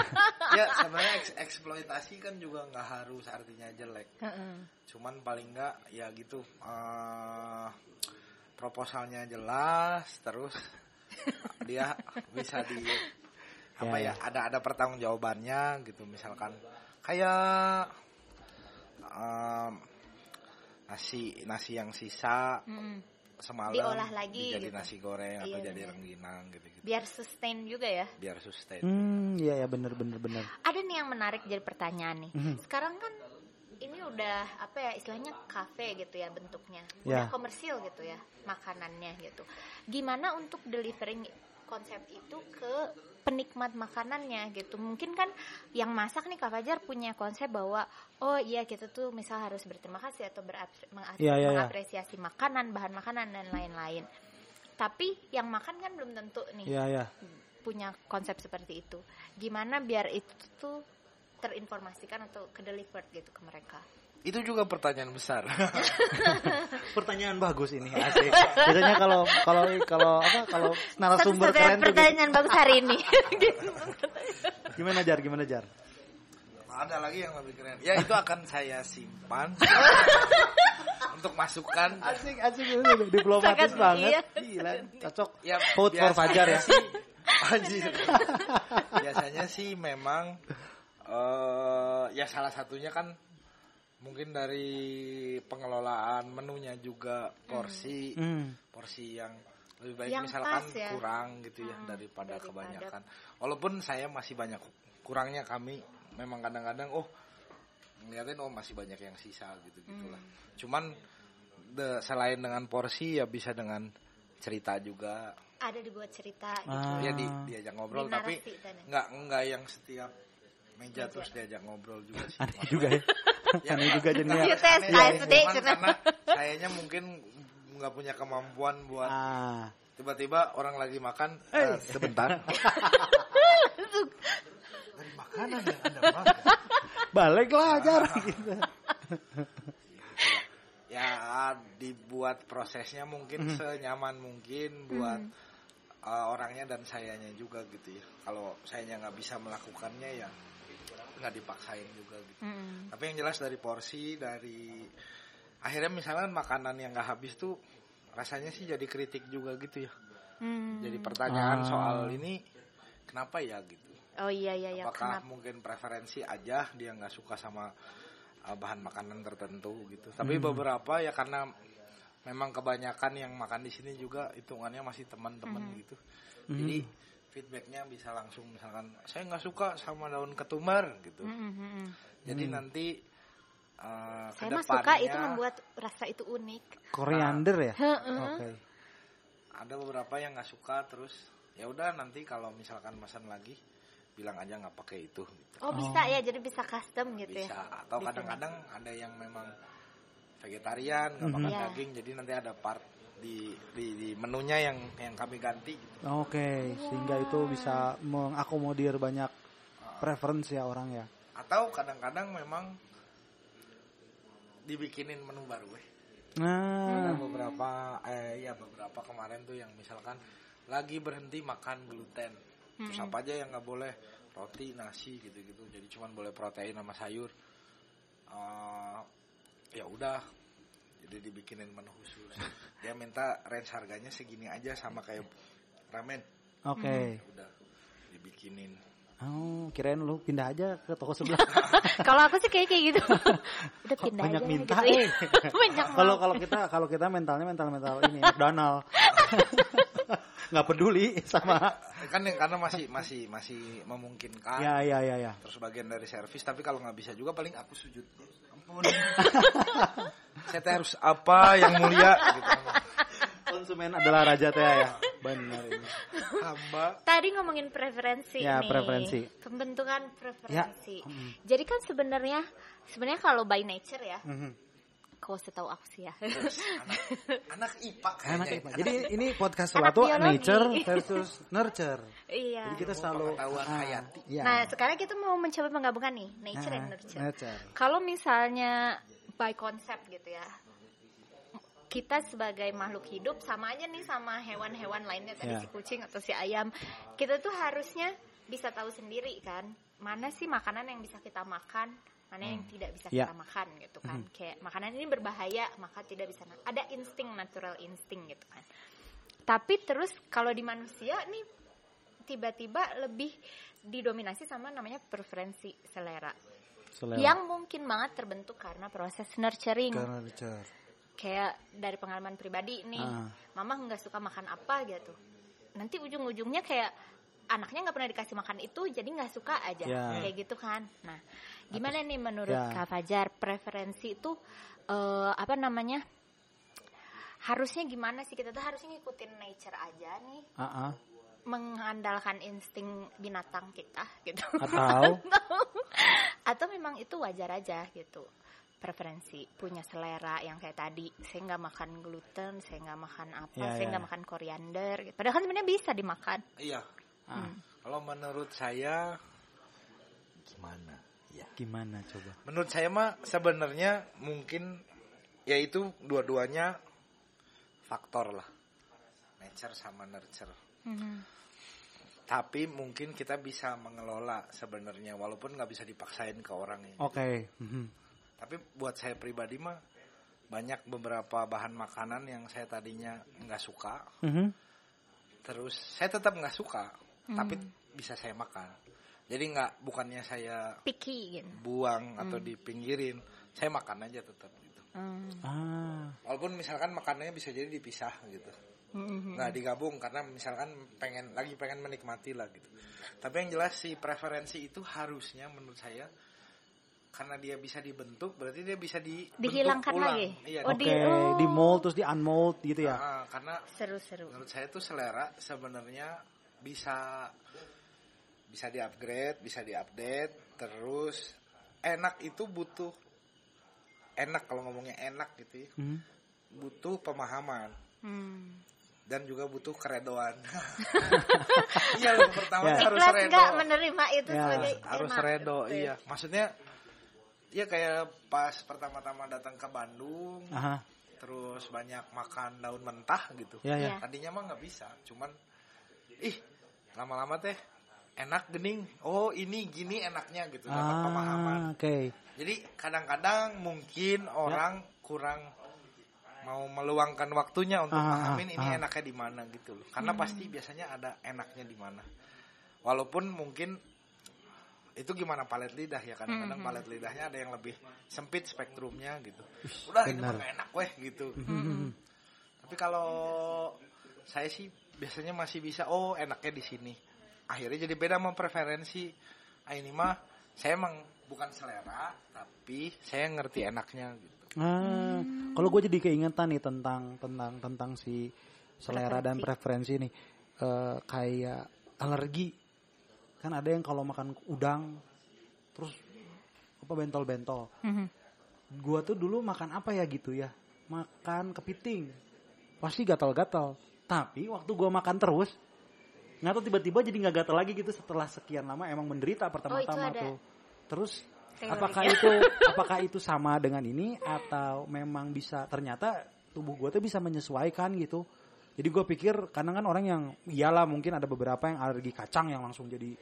ya sebenarnya eks- eksploitasi kan juga nggak harus artinya jelek. Heeh. Cuman paling nggak ya gitu eh, proposalnya jelas terus dia bisa di apa Ya, ya, ada ada pertanggungjawabannya gitu misalkan kayak em, nasi nasi yang sisa Mm-mm. semalam Diolah lagi jadi gitu. nasi goreng atau Iya, jadi benar. rengginang gitu gitu Biar sustain juga ya. biar sustain Hmm, iya ya bener bener bener. Ada nih yang menarik jadi pertanyaan nih. Mhm. Sekarang kan ini udah apa ya istilahnya kafe gitu ya bentuknya. Ya. Udah komersil gitu ya makanannya gitu. Gimana untuk delivering konsep itu ke penikmat makanannya gitu. Mungkin kan yang masak nih Kak Fajar punya konsep bahwa oh iya kita tuh misal harus berterima kasih atau iya, iya. mengapresiasi makanan, bahan makanan dan lain-lain. Tapi yang makan kan belum tentu nih Iya ya. punya konsep seperti itu. Gimana biar itu tuh terinformasikan atau ke delivered gitu ke mereka. Itu juga pertanyaan besar Pertanyaan bagus ini asik. Biasanya kalau kalau kalau apa kalau narasumber Satu-satunya keren tuh gitu. pertanyaan bagus hari ini. gimana jar gimana jar? ada lagi yang lebih keren ya itu akan saya simpan untuk masukan Asik asik ini diplomatis Sangat banget. iya. Gila, cocok. ya Vote for Fajar ya. sih, anjir. biasanya sih memang eh ya salah satunya kan mungkin dari pengelolaan menunya juga porsi Hmm. porsi yang lebih baik Yang misalkan pas ya. kurang gitu ya Hmm, daripada, daripada- kebanyakan walaupun saya masih banyak kurangnya kami memang kadang-kadang oh ngeliatin oh masih banyak yang sisa gitu gitulah Hmm. cuman de- selain dengan porsi ya bisa dengan cerita juga Ada dibuat cerita gitu. Ah. ya di diajak ngobrol tapi nggak nggak yang setiap meja Meja. terus diajak ngobrol juga sih Aneh juga ya. Aneh juga jadinya. Iya, tes Aneh, KSD, cina. karena sayanya mungkin nggak punya kemampuan buat Ah. tiba-tiba orang lagi makan Eh. eh, sebentar dari makanan yang anda makan Baliklah jar gitu. ya dibuat prosesnya mungkin Mhm. senyaman mungkin buat uh, orangnya dan sayanya juga gitu ya kalau sayanya nggak bisa melakukannya ya nggak dipaksain juga gitu Mm. tapi yang jelas dari porsi dari akhirnya misalnya makanan yang nggak habis tuh rasanya sih jadi kritik juga gitu ya Hmm. jadi pertanyaan Ah. soal ini kenapa ya gitu Oh iya iya iya apakah kenapa? mungkin preferensi aja dia nggak suka sama uh, bahan makanan tertentu gitu tapi Hmm. beberapa ya karena memang kebanyakan yang makan di sini juga hitungannya masih teman-teman Hmm. gitu Hmm. Feedbacknya bisa langsung misalkan saya nggak suka sama daun ketumbar gitu Mm, mm, mm, mm. jadi Hmm. nanti uh, Saya mah suka itu membuat rasa itu unik. Koriander ya? Heeh. Oke. ada beberapa yang nggak suka terus ya udah nanti kalau misalkan pesan lagi bilang aja nggak pakai itu gitu. Oh bisa ya, jadi bisa custom gitu bisa ya. atau Bisa. kadang-kadang ada yang memang vegetarian nggak makan Mhm. Iya. daging jadi nanti ada part di, di di menunya yang yang kami ganti gitu. Oke, sehingga itu bisa mengakomodir banyak preferensi ya orang ya. atau kadang-kadang memang dibikinin menu baru eh. Nah, ada beberapa eh ya beberapa kemarin tuh yang misalkan lagi berhenti makan gluten terus Mm-mm. apa aja yang nggak boleh roti nasi gitu-gitu jadi cuman boleh protein sama sayur Eh, ya udah jadi dibikinin menu khusus dia minta range harganya segini aja sama kayak ramen oke. Ya udah dibikinin Oh, kirain lu pindah aja ke toko sebelah. Kalau aku sih kayak kayak gitu. Udah pindah banyak aja minta, gitu ya. eh. banyak Kalau kalau kita kalau kita mentalnya mental mental ini McDonald. Nggak peduli sama. kan yang karena masih masih masih memungkinkan Ya ya ya ya. terus bagian dari servis tapi kalau nggak bisa juga paling aku sujud ampun saya teh harus apa yang mulia gitu Konsumen adalah raja teh ya. Benar ini. hamba Tadi ngomongin preferensi Ya, nih. preferensi. Pembentukan preferensi. Ya. Mm. Jadi kan sebenarnya sebenarnya kalau by nature ya, Mhm. Kalau setahu aku sih ya. Terus anak anak IPA kayaknya. Enak ya, Pak. Jadi ini podcast Anak biologi. nature versus nurture. iya. Jadi kita Ilmu selalu pengetahuan ah, hayati. iya. Nah, sekarang kita mau mencoba menggabungkan nih nature Ah, and nurture. nurture. Kalau misalnya by concept gitu ya, kita sebagai makhluk hidup sama aja nih sama hewan-hewan lainnya tadi Ya. si kucing atau si ayam, kita tuh harusnya bisa tahu sendiri kan mana sih makanan yang bisa kita makan, mana yang tidak bisa Ya. kita makan gitu kan. Mhm. Kayak makanan ini berbahaya maka tidak bisa. Ada insting natural insting gitu kan. Tapi terus kalau di manusia nih tiba-tiba lebih didominasi sama namanya preferensi selera Selera. yang mungkin banget terbentuk karena proses nurturing Karena nurture. kayak dari pengalaman pribadi nih Ah. mama nggak suka makan apa gitu nanti ujung-ujungnya kayak anaknya nggak pernah dikasih makan itu jadi nggak suka aja Ya. kayak gitu kan nah gimana nih menurut Ya. kak Fajar preferensi itu eh, apa namanya harusnya gimana sih kita tuh harusnya ngikutin nature aja nih Ah, ah. mengandalkan insting binatang kita gitu Atau atau memang itu wajar aja gitu preferensi punya selera yang kayak tadi saya nggak makan gluten saya nggak makan apa Ya, saya ya. nggak makan koriander gitu. padahal kan sebenarnya bisa dimakan Iya. Ah, Hmm. Kalau menurut saya gimana? Ya. gimana coba? Menurut saya mah sebenarnya mungkin yaitu dua-duanya faktor lah. Nature sama nurture. Mhm. Tapi mungkin kita bisa mengelola sebenarnya walaupun nggak bisa dipaksain ke orang ini. Oke. mhm. Tapi buat saya pribadi mah banyak beberapa bahan makanan yang saya tadinya nggak suka. Mhm. Terus saya tetap nggak suka, tapi Hmm. bisa saya makan. Jadi nggak bukannya saya picky gitu buang atau Hmm. dipinggirin, saya makan aja tetap gitu. Hmm. Ah, Walaupun misalkan makanannya bisa jadi dipisah gitu, Mhm. nggak digabung karena misalkan pengen lagi pengen menikmati lah gitu. Tapi yang jelas si preferensi itu harusnya menurut saya karena dia bisa dibentuk berarti dia bisa dibentuk Dihilangkan ulang. lagi? Iya. Oh, oke. di- oh. Di mold terus di unmold gitu ya. Ah, karena seru-seru menurut saya tuh selera sebenarnya bisa bisa di-upgrade, bisa di-update, terus enak itu butuh enak kalau ngomongnya enak gitu ya, Mhm. butuh pemahaman Hmm. dan juga butuh keredoan. iya loh pertama Ya. harus ikhlas redo. menerima itu Ya, sebagai harus enak, redo, gitu. iya. Maksudnya ya kayak pas pertama-tama datang ke Bandung, Aha. terus banyak makan daun mentah gitu. Ya ya. Iya. Tadinya mah nggak bisa, cuman ih lama-lama teh enak gening. Oh ini gini enaknya gitu dapat pemahaman. Ah, oke. Jadi kadang-kadang mungkin orang kurang mau meluangkan waktunya untuk Ah, pahamin ini ah. enaknya di mana gitu loh. Karena pasti biasanya ada enaknya di mana. Walaupun mungkin itu gimana palet lidah ya kadang-kadang Mhm. palet lidahnya ada yang lebih sempit spektrumnya gitu. Udah ini benar. mah enak weh gitu. Mhm. Tapi kalau saya sih biasanya masih bisa oh enaknya di sini. Akhirnya jadi beda sama preferensi. Ah ini mah saya emang bukan selera tapi saya ngerti enaknya gitu. Ah, kalau gue jadi keingetan nih tentang tentang tentang si selera dan preferensi nih Eh, kayak alergi kan ada yang kalau makan udang terus apa bentol-bentol Mhm. gua tuh dulu makan apa ya gitu ya makan kepiting pasti gatal-gatal tapi waktu gua makan terus nggak tahu tiba-tiba jadi nggak gatal lagi gitu setelah sekian lama emang menderita pertama-tama Oh, tuh terus Teorinya. apakah itu apakah itu sama dengan ini atau memang bisa ternyata tubuh gua tuh bisa menyesuaikan gitu jadi gue pikir kadang kan orang yang iyalah mungkin ada beberapa yang alergi kacang yang langsung jadi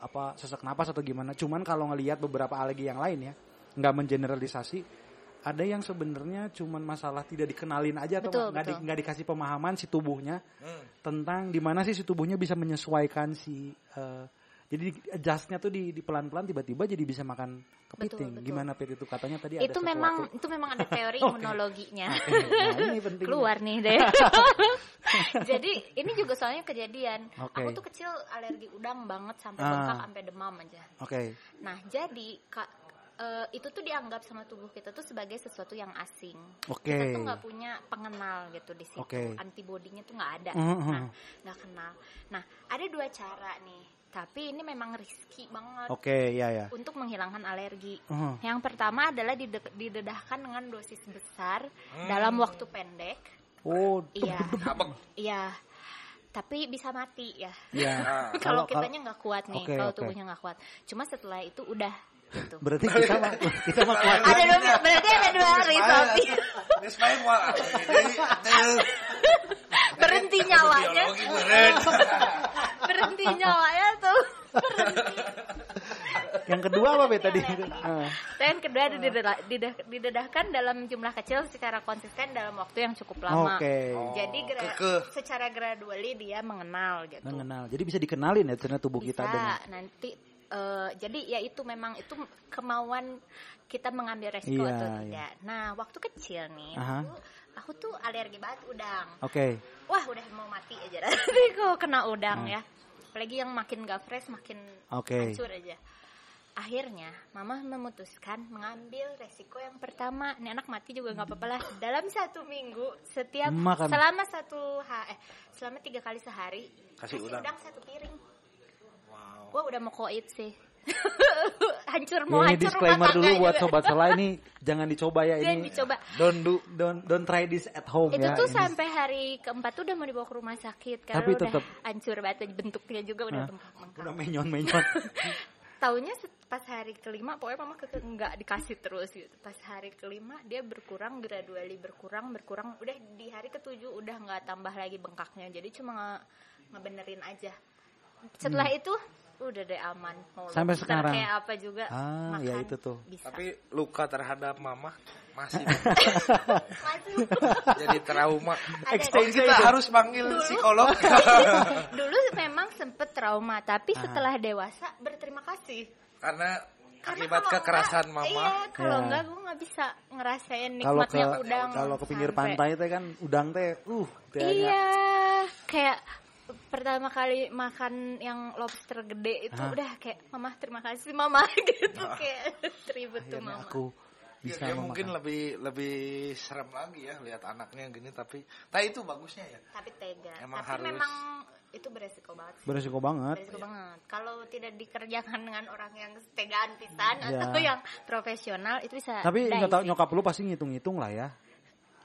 apa sesak napas atau gimana. Cuman kalau ngelihat beberapa alergi yang lain ya, nggak mengeneralisasi, ada yang sebenarnya cuman masalah tidak dikenalin aja atau Betul, nggak di- nggak dikasih pemahaman si tubuhnya Hmm. tentang di mana sih si tubuhnya bisa menyesuaikan si eh, jadi adjustnya tuh di, di pelan-pelan tiba-tiba jadi bisa makan kepiting. betul. Gimana Pit itu katanya tadi ada itu sesuatu. memang itu memang ada teori Oke. imunologinya Nah, ini penting. keluar nih deh. Jadi ini juga soalnya kejadian. Oke. Aku tuh kecil alergi udang banget sampai Ah. bengkak sampai demam aja. Oke. Nah jadi ka- eh, itu tuh dianggap sama tubuh kita tuh sebagai sesuatu yang asing. Oke. Kita tuh nggak punya pengenal gitu di situ. Oke. Antibodinya tuh nggak ada. Mhm. Nah nggak kenal. Nah ada dua cara nih tapi ini memang risky banget Oke, ya ya. untuk menghilangkan alergi. Hmm. Yang pertama adalah dide- didedahkan dengan dosis besar Hmm. dalam waktu pendek. Oh, Iya, iya. Tapi bisa mati ya. Nah, kalau kitanya nggak kuat nih, Oke, kalau tubuhnya nggak kuat. Cuma setelah itu udah gitu. Berarti kita mah kita mah kuat. ada dua, berarti ada dua moal ini teu. Berhenti nyawanya. Berhenti nyawanya tuh. Yang kedua apa be tadi? Dan kedua didedah- didedah- didedahkan dalam jumlah kecil secara konsisten dalam waktu yang cukup lama. Oke. Jadi gra- secara gradually dia mengenal gitu. Mengenal. Jadi bisa dikenalin ya ternyata tubuh Bisa kita dengan nanti eh, jadi ya itu memang itu kemauan kita mengambil resiko Iya, atau iya. tidak. Nah, waktu kecil nih, Aha. aku, aku tuh alergi banget udang. Oke. Wah, udah mau mati aja nanti kok kena udang Hmm. ya. Apalagi yang makin gak fresh makin Oke. hancur aja. Akhirnya, mama memutuskan mengambil resiko yang pertama. Ini anak mati juga nggak apa-apa lah. Dalam satu minggu, setiap Makan. selama satu ha, eh, selama tiga kali sehari, Kasih udang. satu piring. Gua udah mau koit sih. hancur Ya, mau ini hancur disclaimer rumah dulu buat sobat sela ini jangan dicoba ya Jangan ini. dicoba. Don't do don't don't try this at home Itu ya. tuh Ini- sampai hari keempat tuh udah mau dibawa ke rumah sakit karena Tapi udah tetep- hancur banget bentuknya juga udah bengkak-bengkak. udah menyon menyon. Taunya pas hari kelima pokoknya mama ke nggak dikasih terus gitu. Pas hari kelima dia berkurang gradually berkurang berkurang. Udah di hari ketujuh udah nggak tambah lagi bengkaknya. Jadi cuma nge- ngebenerin aja. Setelah itu udah deh aman. Mau. Sampai sekarang. kayak apa juga Ah, makan ya itu tuh. Bisa. Tapi luka terhadap mama masih Masih. jadi trauma. Extension kita itu. harus panggil psikolog. Dulu memang sempet trauma, tapi Ah. setelah dewasa berterima kasih. Karena akibat kekerasan enggak- mama. Iya, kalau Ya. enggak gue nggak bisa ngerasain Kalau ke nikmatnya udang. kalau ke pinggir sampai- pantai teh kan udang teh uh. Iya, kayak pertama kali makan yang lobster gede itu Hah? udah kayak mama terima kasih mama gitu kayak tribut tuh mama. aku bisa dia memakan. mungkin lebih lebih serem lagi ya lihat anaknya gini tapi tapi itu bagusnya ya Tapi tega. Emang Tapi harus- memang itu beresiko banget. sih. beresiko banget. Beresiko banget. Kalau tidak dikerjakan dengan orang yang tegaan pisan Ya. atau yang profesional itu bisa. Tapi nyokap lu pasti ngitung-ngitung lah ya.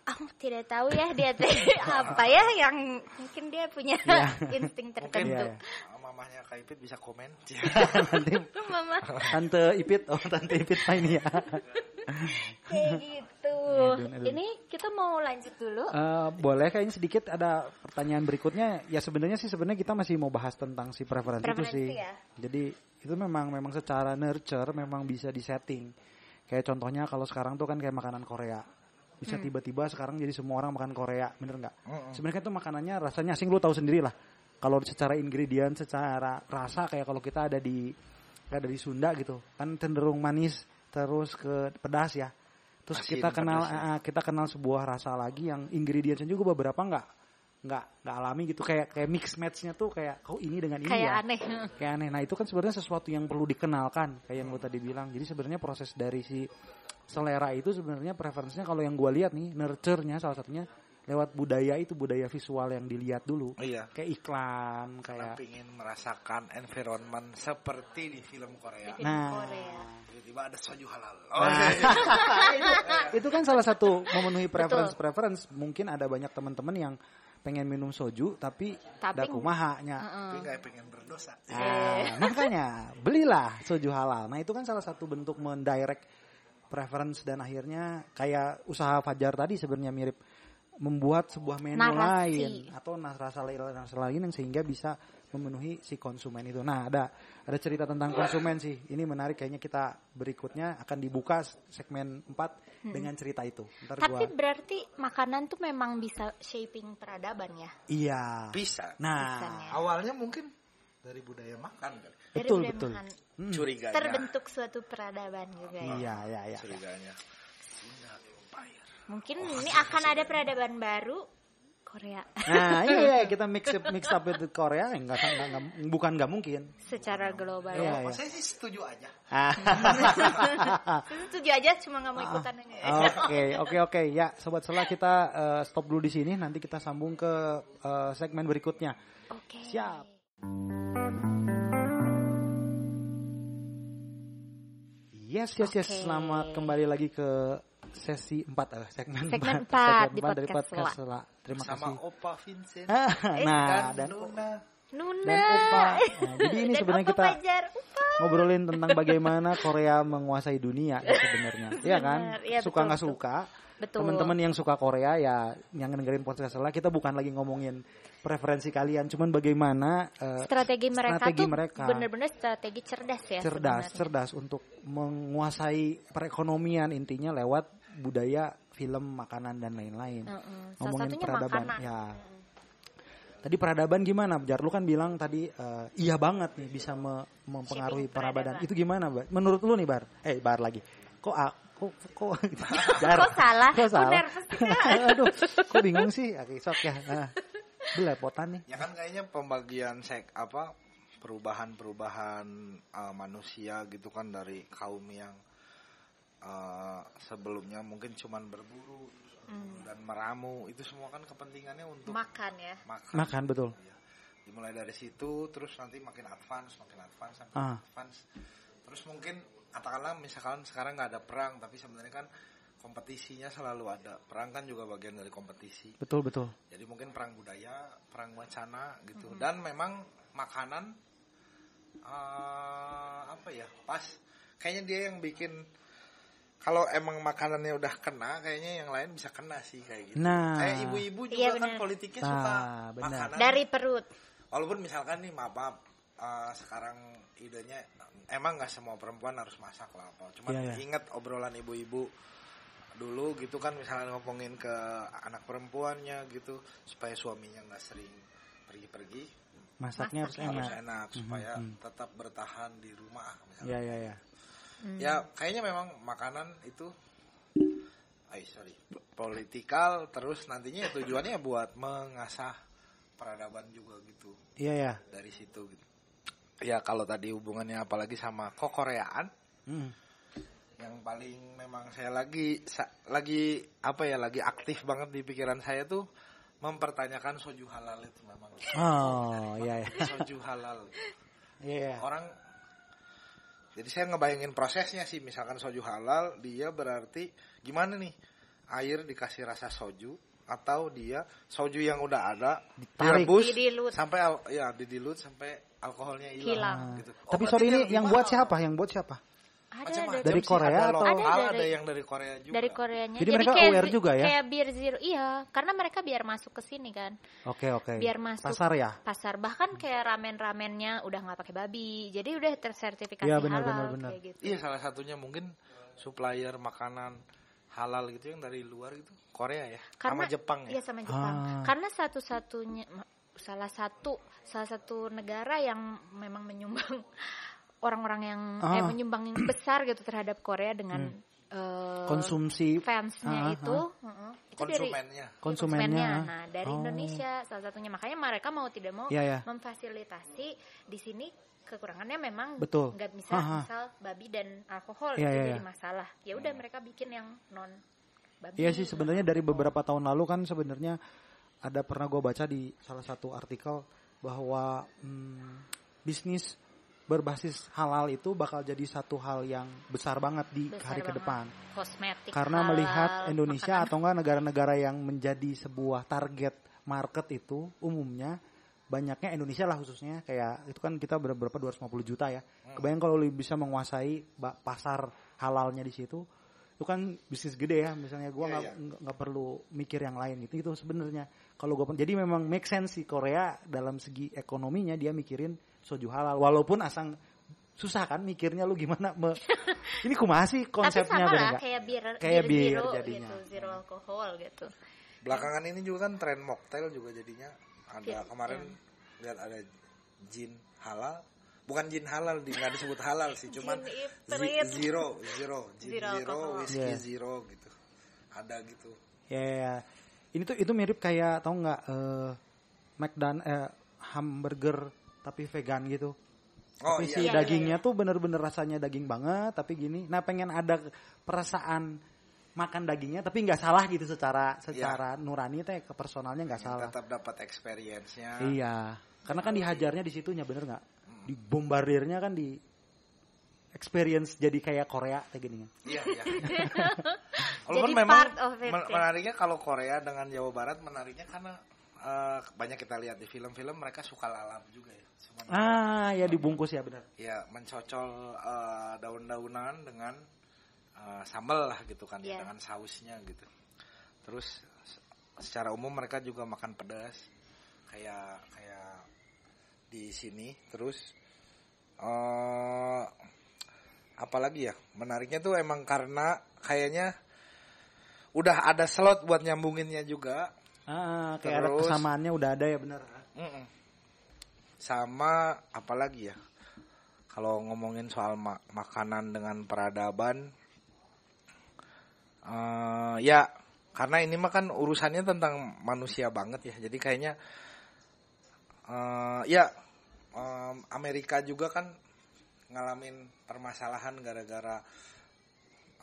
Aku tidak tahu ya dia teh apa ya yang mungkin dia punya Ya. insting mungkin tertentu. Iya, mamahnya Kak Ipit bisa komen Nanti Lu mama tante Ipit, oh tante Ipit mah ini ya. kayak gitu. Ini kita mau lanjut dulu. Eh, boleh kayaknya sedikit ada pertanyaan berikutnya. Ya sebenarnya sih sebenarnya kita masih mau bahas tentang si preferensi, itu sih. ya. Jadi itu memang memang secara nurture memang bisa disetting. Kayak contohnya kalau sekarang tuh kan kayak makanan Korea. Bisa Hmm. tiba-tiba sekarang jadi semua orang makan Korea, bener nggak? Mm-mm. Sebenarnya tuh makanannya rasanya asing lu tahu sendiri lah. Kalau secara ingredient, secara rasa kayak kalau kita ada di kayak ada di Sunda gitu, kan cenderung manis terus ke pedas ya. Terus Asin, kita kenal pedas ya. ah, kita kenal sebuah rasa lagi yang ingredientsnya juga beberapa nggak nggak nggak alami gitu. Kayak kayak mix matchnya tuh kayak kok ini dengan ini Kayak ya. aneh. kayak aneh. Nah itu kan sebenarnya sesuatu yang perlu dikenalkan kayak yang gue tadi bilang. Jadi sebenarnya proses dari si selera itu sebenarnya preferensinya kalau yang gue lihat nih nurture-nya salah satunya lewat budaya itu budaya visual yang dilihat dulu. Iya. Kayak iklan karena kayak ingin merasakan environment seperti di film Korea. Di film nah. Korea. tiba-tiba ada soju halal. Nah, oh, itu kan salah satu memenuhi preference preference mungkin ada banyak teman-teman yang pengen minum soju tapi Tapi- ada kumahanya Heeh. tapi nggak pengen berdosa Nah, makanya belilah soju halal. Nah itu kan salah satu bentuk mendirect preference dan akhirnya kayak usaha Fajar tadi sebenarnya mirip membuat sebuah menu Narasi. lain atau nas- rasa lain rasa lain yang sehingga bisa memenuhi si konsumen itu. Nah ada ada cerita tentang konsumen sih. Ini menarik kayaknya kita berikutnya akan dibuka segmen 4 dengan cerita itu. Ntar Tapi gua berarti makanan tuh memang bisa shaping peradaban ya. iya. bisa Nah Bisanya. awalnya mungkin dari budaya makan kan Dari betul budaya betul. makan. Hmm, curiganya Terbentuk suatu peradaban juga ya. Iya iya iya. curiganya Mungkin ini akan ada peradaban baru Korea. Nah iya, iya kita mix up, mix up with Korea ya, enggak, enggak, enggak bukan enggak mungkin. Secara iya. global. Iya, iya. Oh, saya sih setuju aja. setuju aja cuma enggak mau ah. ikutan aja. Oke okay, oke okay, oke okay. ya sobat selah kita uh, stop dulu di sini nanti kita sambung ke uh, segmen berikutnya. Oke. Okay. Siap. Yes, yes, yes. Okay. Selamat kembali lagi ke sesi 4 eh, segmen, segmen 4, 4 segmen 4 dari podcast Sela. Terima Sama kasih. Opa Vincent Ah, nah, dan, dan Nuna. Nuna. dan Opa. Nah, jadi ini sebenarnya kita. Opa. ngobrolin tentang bagaimana Korea menguasai dunia ya sebenarnya. Iya kan? Iya, suka nggak suka. Betul. Teman-teman yang suka Korea ya yang dengerin podcast Sela, kita bukan lagi ngomongin preferensi kalian, cuman bagaimana eh, strategi mereka strategi tuh mereka. bener-bener strategi cerdas ya cerdas, sebenarnya. cerdas untuk menguasai perekonomian intinya lewat budaya, film, makanan dan lain-lain. Heeh. Salah Ngomongin satunya peradaban, makanan. ya. Tadi peradaban gimana, Jar? Lu kan bilang tadi eh, iya banget nih bisa me- mempengaruhi peradaban. peradaban. Itu gimana, Bar? Menurut lu nih, Bar? Eh, Bar lagi. Kok ah, kok kok Jar? Kok salah? Kok Kok salah? nervous sih, Kak? Aduh, kok bingung sih? Oke, sok ya. Nah, belepotan nih. Ya kan kayaknya pembagian sek apa perubahan-perubahan uh, manusia gitu kan dari kaum yang uh, sebelumnya mungkin cuman berburu Hmm. dan meramu itu semua kan kepentingannya untuk Makan ya. makan. Makan betul. Ya. Dimulai dari situ terus nanti makin advance, makin advance sampai Ah. advance. Terus mungkin katakanlah misalkan sekarang nggak ada perang tapi sebenarnya kan kompetisinya selalu ada. Perang kan juga bagian dari kompetisi. Betul, betul. Jadi mungkin perang budaya, perang wacana gitu. Mm-hmm. Dan memang makanan eh, apa ya? Pas kayaknya dia yang bikin kalau emang makanannya udah kena, kayaknya yang lain bisa kena sih kayak gitu. Nah. Kayak ibu-ibu juga Iya, kan politiknya Nah, suka benar. makanan. Dari perut. Walaupun misalkan nih maaf, maaf eh, sekarang idenya emang nggak semua perempuan harus masak lah apa. Cuman Iya, iya. ingat obrolan ibu-ibu dulu gitu kan misalnya ngomongin ke anak perempuannya gitu supaya suaminya nggak sering pergi-pergi Masaknya harus Masaknya enak. harus enak supaya mhm. tetap bertahan di rumah misalnya. Ya, ya, ya. Hmm. Ya kayaknya memang makanan itu ay sorry politikal terus nantinya ya tujuannya buat mengasah peradaban juga gitu Iya, ya. dari situ gitu. Ya kalau tadi hubungannya apalagi sama kokoreaan Hmm. yang paling memang saya lagi sa- lagi apa ya lagi aktif banget di pikiran saya tuh mempertanyakan soju halal itu memang Oh, iya, ya. soju halal Iya, ya. orang jadi saya ngebayangin prosesnya sih misalkan soju halal dia berarti gimana nih air dikasih rasa soju atau dia soju yang udah ada Ditarik. direbus Didilut. sampai al- ya didilut sampai alkoholnya hilang Hilang. gitu. Tapi berarti sorry ini yang buat siapa? Yang buat siapa? Ada Macam-macam Dari sih, Korea ada atau- lokal, Ada ada, dari- yang dari Korea juga. Dari Koreanya. Jadi mereka kayak aware juga ya? Kayak beer zero. Iya, karena mereka biar masuk ke sini kan. Oke, oke. Biar masuk. Pasar ya? Pasar bahkan kayak ramen-ramennya udah nggak pakai babi. Jadi udah tersertifikasi Iya, benar, halal benar, benar. kayak gitu. Iya salah satunya mungkin supplier makanan halal gitu yang dari luar gitu Korea ya Karena sama Jepang ya. Iya sama Jepang. Ah. Karena satu-satunya salah satu salah satu negara yang memang menyumbang orang-orang yang eh, Ah. menyumbang yang besar gitu terhadap Korea dengan eh, Konsumsi fansnya Ah, itu, heeh, itu dari konsumennya. konsumennya. Nah, dari Oh. Indonesia salah satunya makanya mereka mau tidak mau Iya, ya. memfasilitasi di sini kekurangannya memang Betul. nggak bisa Ha, ha. misal babi dan alkohol Iya, itu iya, jadi iya. masalah. Ya udah mereka bikin yang non babi. Iya sih sebenarnya dari beberapa tahun lalu kan sebenarnya ada pernah gue baca di salah satu artikel bahwa hmm, bisnis berbasis halal itu bakal jadi satu hal yang besar banget di Besar hari ke depan. kosmetik Karena halal, melihat Indonesia makanan atau enggak negara-negara yang menjadi sebuah target market itu umumnya banyaknya Indonesia lah khususnya. Kayak itu kan kita ber- berapa? 250 juta ya. Kebayang kalau lu bisa menguasai pasar halalnya di situ itu kan bisnis gede ya. Misalnya gua Iya, nggak nggak nggak perlu mikir yang lain. Gitu itu sebenarnya. Kalau gua jadi memang make sense sih Korea dalam segi ekonominya dia mikirin soju halal walaupun asang susah kan mikirnya lu gimana me- ini kumaha sih tapi konsepnya sama bener lah kayak bir Kayak bir bir zero jadinya. gitu zero alkohol gitu Belakangan ini juga kan tren mocktail juga jadinya ada Iya, kemarin iya. lihat ada jin halal. Bukan jin halal, di nggak disebut halal sih, cuman zi- zero, zero, jin Zero zero, whiskey Iya. zero gitu. Ada gitu. Ya, ya, ya. ini tuh itu mirip kayak tau nggak eh McDon eh, hamburger tapi vegan gitu. Oh tapi iya. si Iya, dagingnya tuh bener-bener rasanya daging banget, tapi gini. Nah pengen ada perasaan makan dagingnya, tapi nggak salah gitu secara secara nurani teh ke personalnya nggak salah. Tetap dapat experience-nya. Iya, karena kan dihajarnya di situnya bener nggak? Dibombardirnya kan di experience jadi kayak Korea kayak gini kan. Iya, iya. Jadi Walaupun memang part of it, men- ya. menariknya kalau Korea dengan Jawa Barat menariknya karena eh, banyak kita lihat di film-film mereka suka lalap juga ya. Cuman Ah, ya dibungkus ya benar. ya mencocol eh, daun-daunan dengan eh, sambal lah gitu kan ya Iya. dengan sausnya gitu. Terus se- secara umum mereka juga makan pedas kayak kayak di sini terus eh apalagi ya menariknya tuh emang karena kayaknya udah ada slot buat nyambunginnya juga Ah, kayak ada Terus- kesamaannya udah ada ya benar. Sama apalagi ya? Kalau ngomongin soal ma- makanan dengan peradaban, eh, ya karena ini mah kan urusannya tentang manusia banget ya. Jadi kayaknya, eh, ya em, Amerika juga kan ngalamin permasalahan gara-gara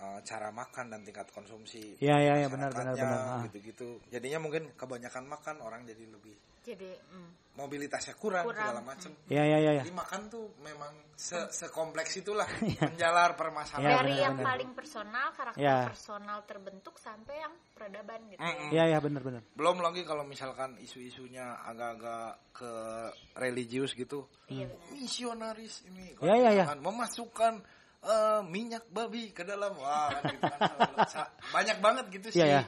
eh, cara makan dan tingkat konsumsi. Iya, iya, iya, benar, benar, benar. Ah. Gitu-gitu. Jadinya mungkin kebanyakan makan orang jadi lebih Jadi mm, mobilitasnya kurang, Kurang. segala macam. Iya, iya, iya. iya. Jadi makan tuh memang se sekompleks itulah menjalar Iya, permasalahan. dari benar, yang benar. paling personal, karakter Ya. personal terbentuk sampai yang peradaban gitu. Iya, iya, benar, benar. Belum lagi kalau misalkan isu-isunya agak-agak ke religius gitu. Iya benar. Misionaris ini Iya, iya, iya. memasukkan eh, minyak babi ke dalam wah gitu kan banyak banget gitu sih. Iya, iya.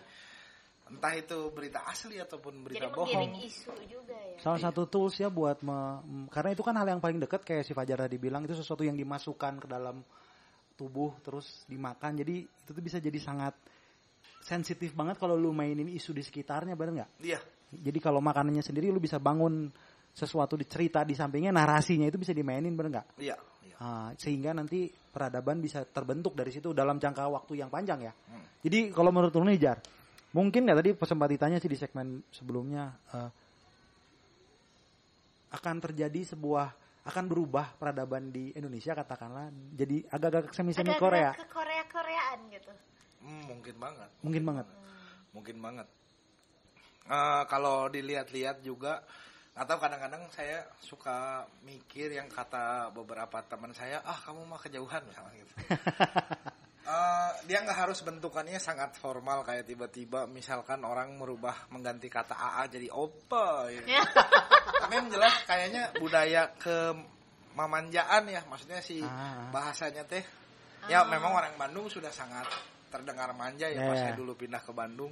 Entah itu berita asli ataupun Jadi berita menggiring bohong. isu juga ya. Salah satu tools ya buat me- karena itu kan hal yang paling dekat kayak si Fajar tadi bilang itu sesuatu yang dimasukkan ke dalam tubuh terus dimakan. Jadi itu tuh bisa jadi sangat sensitif banget kalau lu mainin isu di sekitarnya bener nggak? Iya. Jadi kalau makanannya sendiri lu bisa bangun sesuatu di cerita di sampingnya narasinya itu bisa dimainin bener nggak? Iya, iya. Ah, sehingga nanti peradaban bisa terbentuk dari situ dalam jangka waktu yang panjang ya. Hmm. Jadi kalau menurut lu nih Jar, mungkin nggak tadi sempat ditanya sih di segmen sebelumnya eh, akan terjadi sebuah akan berubah peradaban di Indonesia katakanlah jadi agak-agak semi-semi Agak-agak Korea. ke Korea-Koreaan gitu. Hmm, mungkin banget. Mungkin banget. mungkin banget. Eh, kalau dilihat-lihat juga, atau kadang-kadang saya suka mikir yang kata beberapa teman saya, ah kamu mah kejauhan misalnya gitu. Eh, dia nggak harus bentukannya sangat formal kayak tiba-tiba misalkan orang merubah mengganti kata AA jadi opa. gitu. Tapi yang jelas kayaknya budaya ke mamanjaan ya, maksudnya si Ah. bahasanya teh. Ya memang orang Bandung sudah sangat terdengar manja ya Ya, pas ya. saya dulu pindah ke Bandung.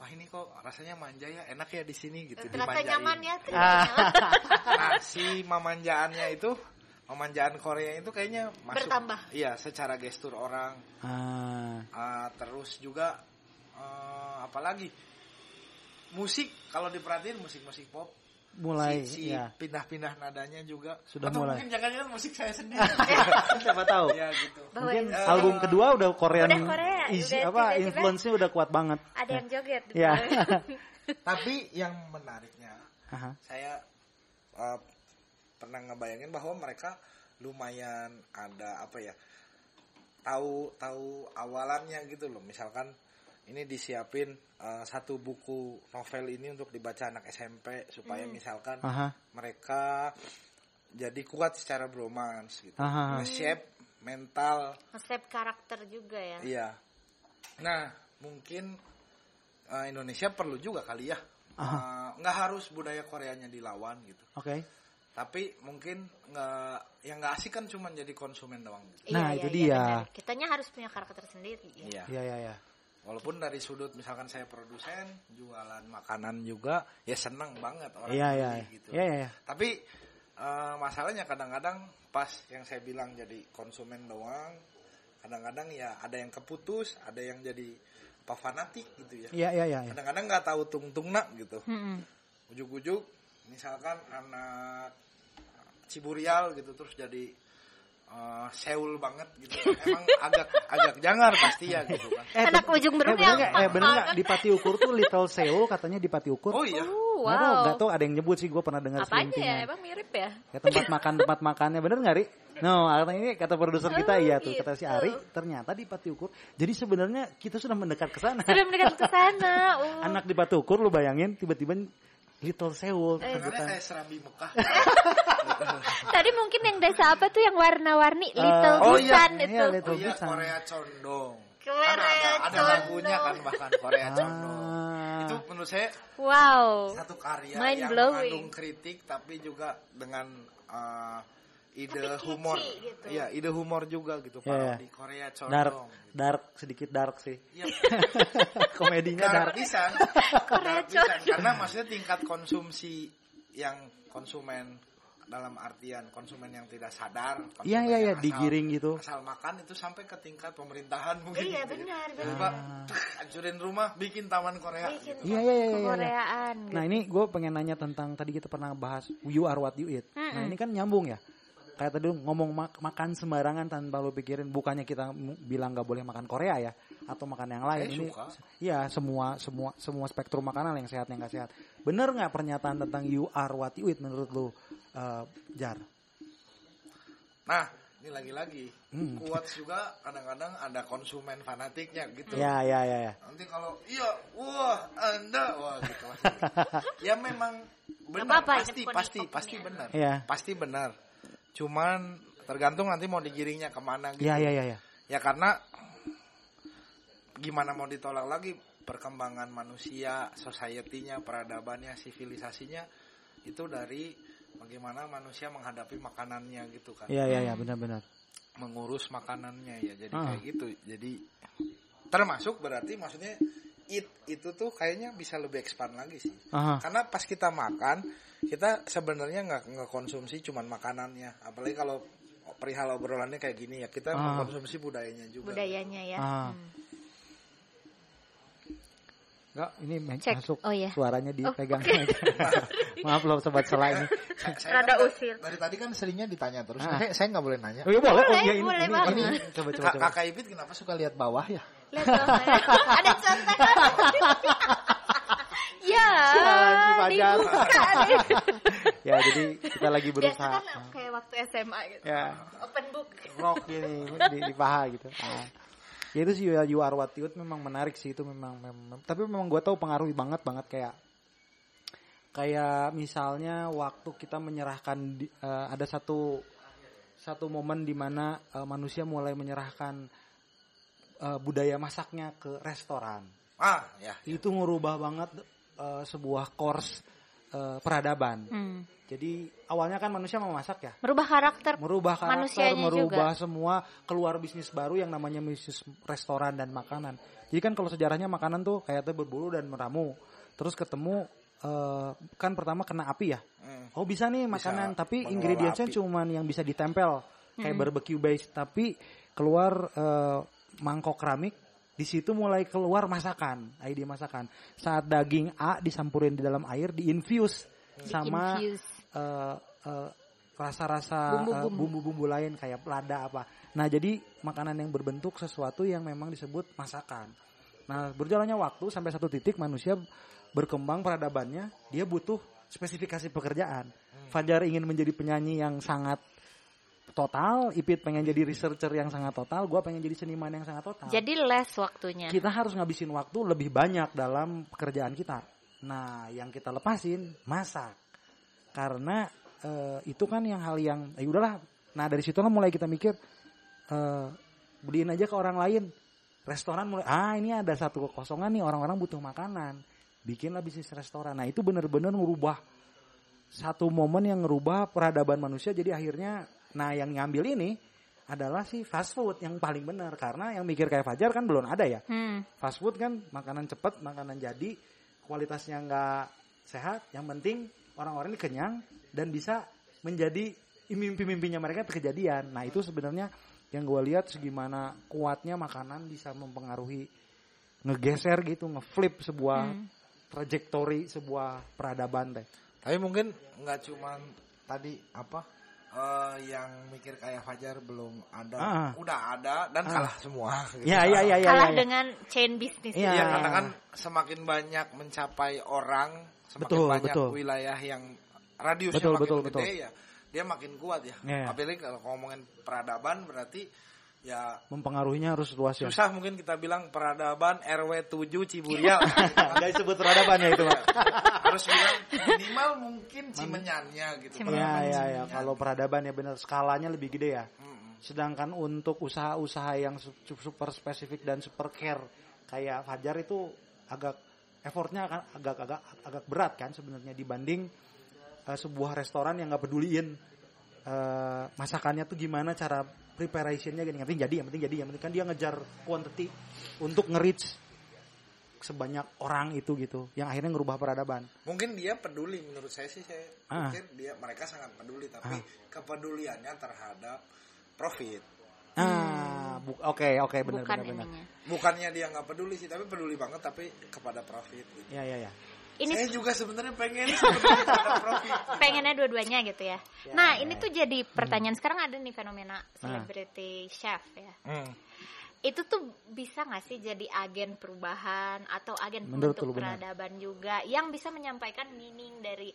Wah ini kok rasanya manja ya, enak ya di sini gitu. Terasa nyaman ya. terasa Ah. Nah si mamanjaannya itu, mamanjaan Korea itu kayaknya masuk. Bertambah. Iya, secara gestur orang. Ah, Ah, terus juga eh, apalagi musik kalau diperhatiin musik-musik pop mulai si, si ya pindah-pindah nadanya juga Sudah atau mulai. mungkin jangan-jangan musik saya sendiri siapa tahu. ya gitu Bahwa Mungkin Eh, album kedua udah Korean Udah Korea, isi udah apa influence-nya udah kuat banget. ada yang joget. Ya. tapi yang menariknya Aha. saya eh, pernah ngebayangin bahwa mereka lumayan ada apa ya tahu tahu awalannya gitu loh misalkan ini disiapin eh, satu buku novel ini untuk dibaca anak SMP supaya misalkan Aha. mereka jadi kuat secara bromance gitu Aha. nge-shape mental Nge-shape karakter juga ya. iya nah mungkin eh, Indonesia perlu juga kali ya Eh, nggak harus budaya Koreanya dilawan gitu Oke. tapi mungkin nggak yang nggak asik kan cuma jadi konsumen doang gitu. Nah, Iya, itu iya, dia. benar. Kitanya harus punya karakter sendiri. Ya. Iya. Iya iya iya. Walaupun dari sudut misalkan saya produsen, jualan makanan juga, ya seneng banget orang Iya iya. beli gitu. Iya iya. iya. Tapi eh, masalahnya kadang-kadang pas yang saya bilang jadi konsumen doang, kadang-kadang ya ada yang keputus, ada yang jadi apa fanatik gitu ya. Iya iya iya. iya. Kadang-kadang nggak tahu tung-tung nak gitu. Mm-mm. Ujuk-ujuk misalkan anak Ciburial gitu terus jadi eh, Seul banget gitu. Emang agak agak jangar pasti ya gitu kan. Eh, Anak bener- ujung eh, berung bener yang nggak? Eh, bener nggak? Di Pati Ukur tuh Little Seoul katanya di Pati Ukur. Oh iya. Uh, Nggak tahu, wow. nggak tahu ada yang nyebut sih gue pernah dengar Apanya ya? selintingan. Emang mirip ya? Ya tempat makan tempat makannya bener nggak Ri? No, katanya ini kata produser kita Oh, iya tuh kata si gitu. Ari ternyata di Pati Ukur. Jadi sebenarnya kita sudah mendekat ke sana. Sudah mendekat ke sana. Uh. Anak di Pati Ukur lu bayangin tiba-tiba Little Seoul Eh, Karena sebutan. kayak Serambi Mekah. Tadi mungkin yang desa apa tuh yang warna-warni Little oh iya, Busan iya, itu. Little Oh iya, Busan. Korea Condong. Korea Kan ada, ada Condong. lagunya kan bahkan Korea Condong. Ah. Itu menurut saya Wow. satu karya Mind yang blowing. mengandung kritik tapi juga dengan uh, ide Tapi humor. gitu. Iya, ide humor juga gitu Iya, parodi Korea dark, Condong. dark sedikit dark sih. Iya, Komedinya dark dark. bisa. Korea Dark bisa. Condong. Karena maksudnya tingkat konsumsi yang konsumen dalam artian konsumen yang tidak sadar. Iya iya iya digiring gitu. Asal makan itu sampai ke tingkat pemerintahan mungkin. Iya gitu ya. benar Coba benar. tuh, hancurin rumah, bikin taman Korea. Bikin gitu. Iya iya iya. iya, iya. Koreaan. Nah ini gue pengen nanya tentang tadi kita pernah bahas you are what you eat. Nah Mm-mm. ini kan nyambung ya. Kayak tadi lu ngomong mak- makan sembarangan tanpa lu pikirin. Bukannya kita bilang nggak boleh makan Korea ya, atau makan yang lain. Saya ini suka. Iya semua semua semua spektrum makanan yang sehat yang nggak sehat. Bener nggak pernyataan tentang you are what you eat menurut lu, eh, Jar? Nah, ini lagi-lagi. Hmm. Kuat juga kadang-kadang ada konsumen fanatiknya gitu. Ya ya ya ya. Nanti kalau iya, wah, Anda, wah gitu. ya memang benar, pasti pasti opini. pasti benar. Iya. Pasti benar. Cuman tergantung nanti mau digiringnya ke mana gitu. Ya ya ya ya. Ya karena gimana mau ditolak lagi perkembangan manusia, society-nya, peradabannya, sivilisasinya itu dari bagaimana manusia menghadapi makanannya gitu kan. Iya iya iya benar-benar. Mengurus makanannya ya. Jadi Ah. kayak gitu. Jadi termasuk berarti maksudnya eat itu tuh kayaknya bisa lebih expand lagi sih. Aha. Karena pas kita makan, kita sebenarnya nggak ngekonsumsi cuman makanannya. Apalagi kalau perihal obrolannya kayak gini ya, kita Ah. mengkonsumsi budayanya juga. Budayanya ya. Ah. Hmm. Enggak, ini Cek. masuk Oh, iya. suaranya Oh, dipegang aja. Maaf loh sobat sela ini. Saya Rada kan usil. Dari tadi kan seringnya ditanya terus. Ah. Saya, nggak boleh nanya. Oh iya boleh. Oh Boleh, iya ini boleh ini, banget. ini. Coba coba coba. Kakak Ipit kenapa suka lihat bawah ya? Lihat. Ada contekan. ya. Dibuka nih. ya jadi kita lagi Biasa berusaha. kan kayak waktu SMA gitu. Ya Open book. rock ini di, di paha gitu. Ah. Ya itu sih ya, you are what you memang menarik sih itu memang, memang tapi memang gue tahu pengaruhi banget banget kayak kayak misalnya waktu kita menyerahkan di- eh, ada satu satu momen di mana eh, manusia mulai menyerahkan eh, budaya masaknya ke restoran Ah, ya. itu ngubah banget eh, sebuah course eh, peradaban Hmm. jadi awalnya kan manusia mau masak ya Merubah karakter. merubah karakter, Manusianya merubah semua keluar bisnis baru yang namanya bisnis restoran dan makanan. Jadi kan kalau sejarahnya makanan tuh kayaknya berburu dan meramu. Terus ketemu eh, kan pertama kena api ya. Hmm. Oh bisa nih Bisa makanan tapi ingredientsnya cuman yang bisa ditempel kayak barbecue base tapi keluar eh, mangkok keramik di situ mulai keluar masakan, ide masakan. Saat daging A disampurin di dalam air, diinfuse sama Infuse. eh, eh, rasa-rasa Bumbu-bumbu. eh, bumbu-bumbu lain kayak lada apa. Nah, jadi makanan yang berbentuk sesuatu yang memang disebut masakan. Nah, berjalannya waktu sampai satu titik manusia berkembang peradabannya, dia butuh spesifikasi pekerjaan. Fajar ingin menjadi penyanyi yang sangat total, Ipit pengen jadi researcher yang sangat total, gua pengen jadi seniman yang sangat total Jadi less waktunya. kita harus ngabisin waktu lebih banyak dalam pekerjaan kita. Nah, yang kita lepasin masak. Karena eh, itu kan yang hal yang eh udahlah. Nah, dari situ mulai kita mikir eh beliin aja ke orang lain. Restoran mulai ah ini ada satu kekosongan nih orang-orang butuh makanan. Bikinlah bisnis restoran. Nah, itu benar-benar merubah satu momen yang ngerubah peradaban manusia jadi akhirnya nah yang ngambil ini adalah si fast food yang paling benar. Karena yang mikir kayak Fajar kan belum ada ya. Hmm. fast food kan makanan cepat makanan jadi kualitasnya nggak sehat. Yang penting orang-orang ini kenyang dan bisa menjadi mimpi-mimpinya mereka itu kejadian. Nah itu sebenarnya yang gue lihat segimana kuatnya makanan bisa mempengaruhi ngegeser gitu ngeflip sebuah Hmm. trajektori sebuah peradaban teh. Tapi mungkin nggak cuman tadi apa eh, yang mikir kayak Fajar belum ada, Ah. udah ada dan Ah. kalah semua. gitu. ya ya ya ya, Kalah ya. dengan chain bisnis. Iya. Iya, karena kan semakin banyak mencapai orang, semakin Betul, banyak betul. wilayah yang radiusnya Betul, makin betul, gede betul. ya, dia makin kuat ya. Iya. Apalagi kalau ngomongin peradaban berarti ya mempengaruhinya harus luas ya susah mungkin kita bilang peradaban RW 7 Ciburia. nggak disebut peradaban ya itu Mas. Terus bilang minimal mungkin cimenyannya gitu. Cimenyan. Iya, iya, iya. cimenyan. Kalau peradaban ya benar skalanya lebih gede ya. Sedangkan untuk usaha-usaha yang su- super spesifik dan super care kayak Fajar itu agak effortnya akan agak agak agak berat kan sebenarnya dibanding eh, sebuah restoran yang nggak peduliin eh, masakannya tuh gimana cara preparationnya gini yang penting jadi yang penting jadi yang penting kan dia ngejar quantity untuk nge-reach sebanyak orang itu gitu yang akhirnya ngerubah peradaban Mungkin dia peduli menurut saya sih saya Ah. pikir dia mereka sangat peduli tapi kepeduliannya terhadap profit. ah bu- oke oke benar Bukan benar benar ininya. Bukannya dia nggak peduli sih tapi peduli banget tapi kepada profit. Gitu. ya ya ya Ini Saya juga sebenarnya pengen profit. pengennya dua-duanya gitu ya. nah, ini tuh jadi pertanyaan sekarang ada nih fenomena Nah. celebrity chef ya. Hmm. Itu tuh bisa nggak sih jadi agen perubahan atau agen Menurut benar? peradaban juga yang bisa menyampaikan meaning dari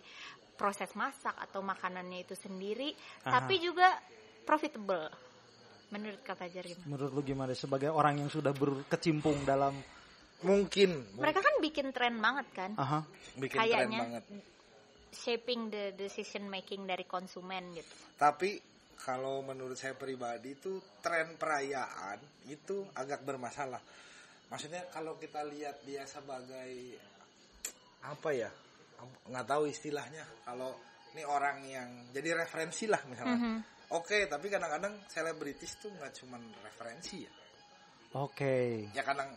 proses masak atau makanannya itu sendiri, Aha. tapi juga profitable. Menurut Fajar gimana? menurut lu gimana sebagai orang yang sudah berkecimpung dalam Mungkin Mereka kan bikin tren banget kan, aha bikin tren kayaknya banget. shaping the decision making dari konsumen gitu. Tapi kalau menurut saya pribadi itu tren perayaan itu agak bermasalah. Maksudnya kalau kita lihat dia sebagai apa ya? nggak tahu istilahnya. Kalau ini orang yang jadi referensi lah misalnya. Mhm. Oke, tapi kadang-kadang selebritis tuh nggak cuman referensi ya. oke Ya kadang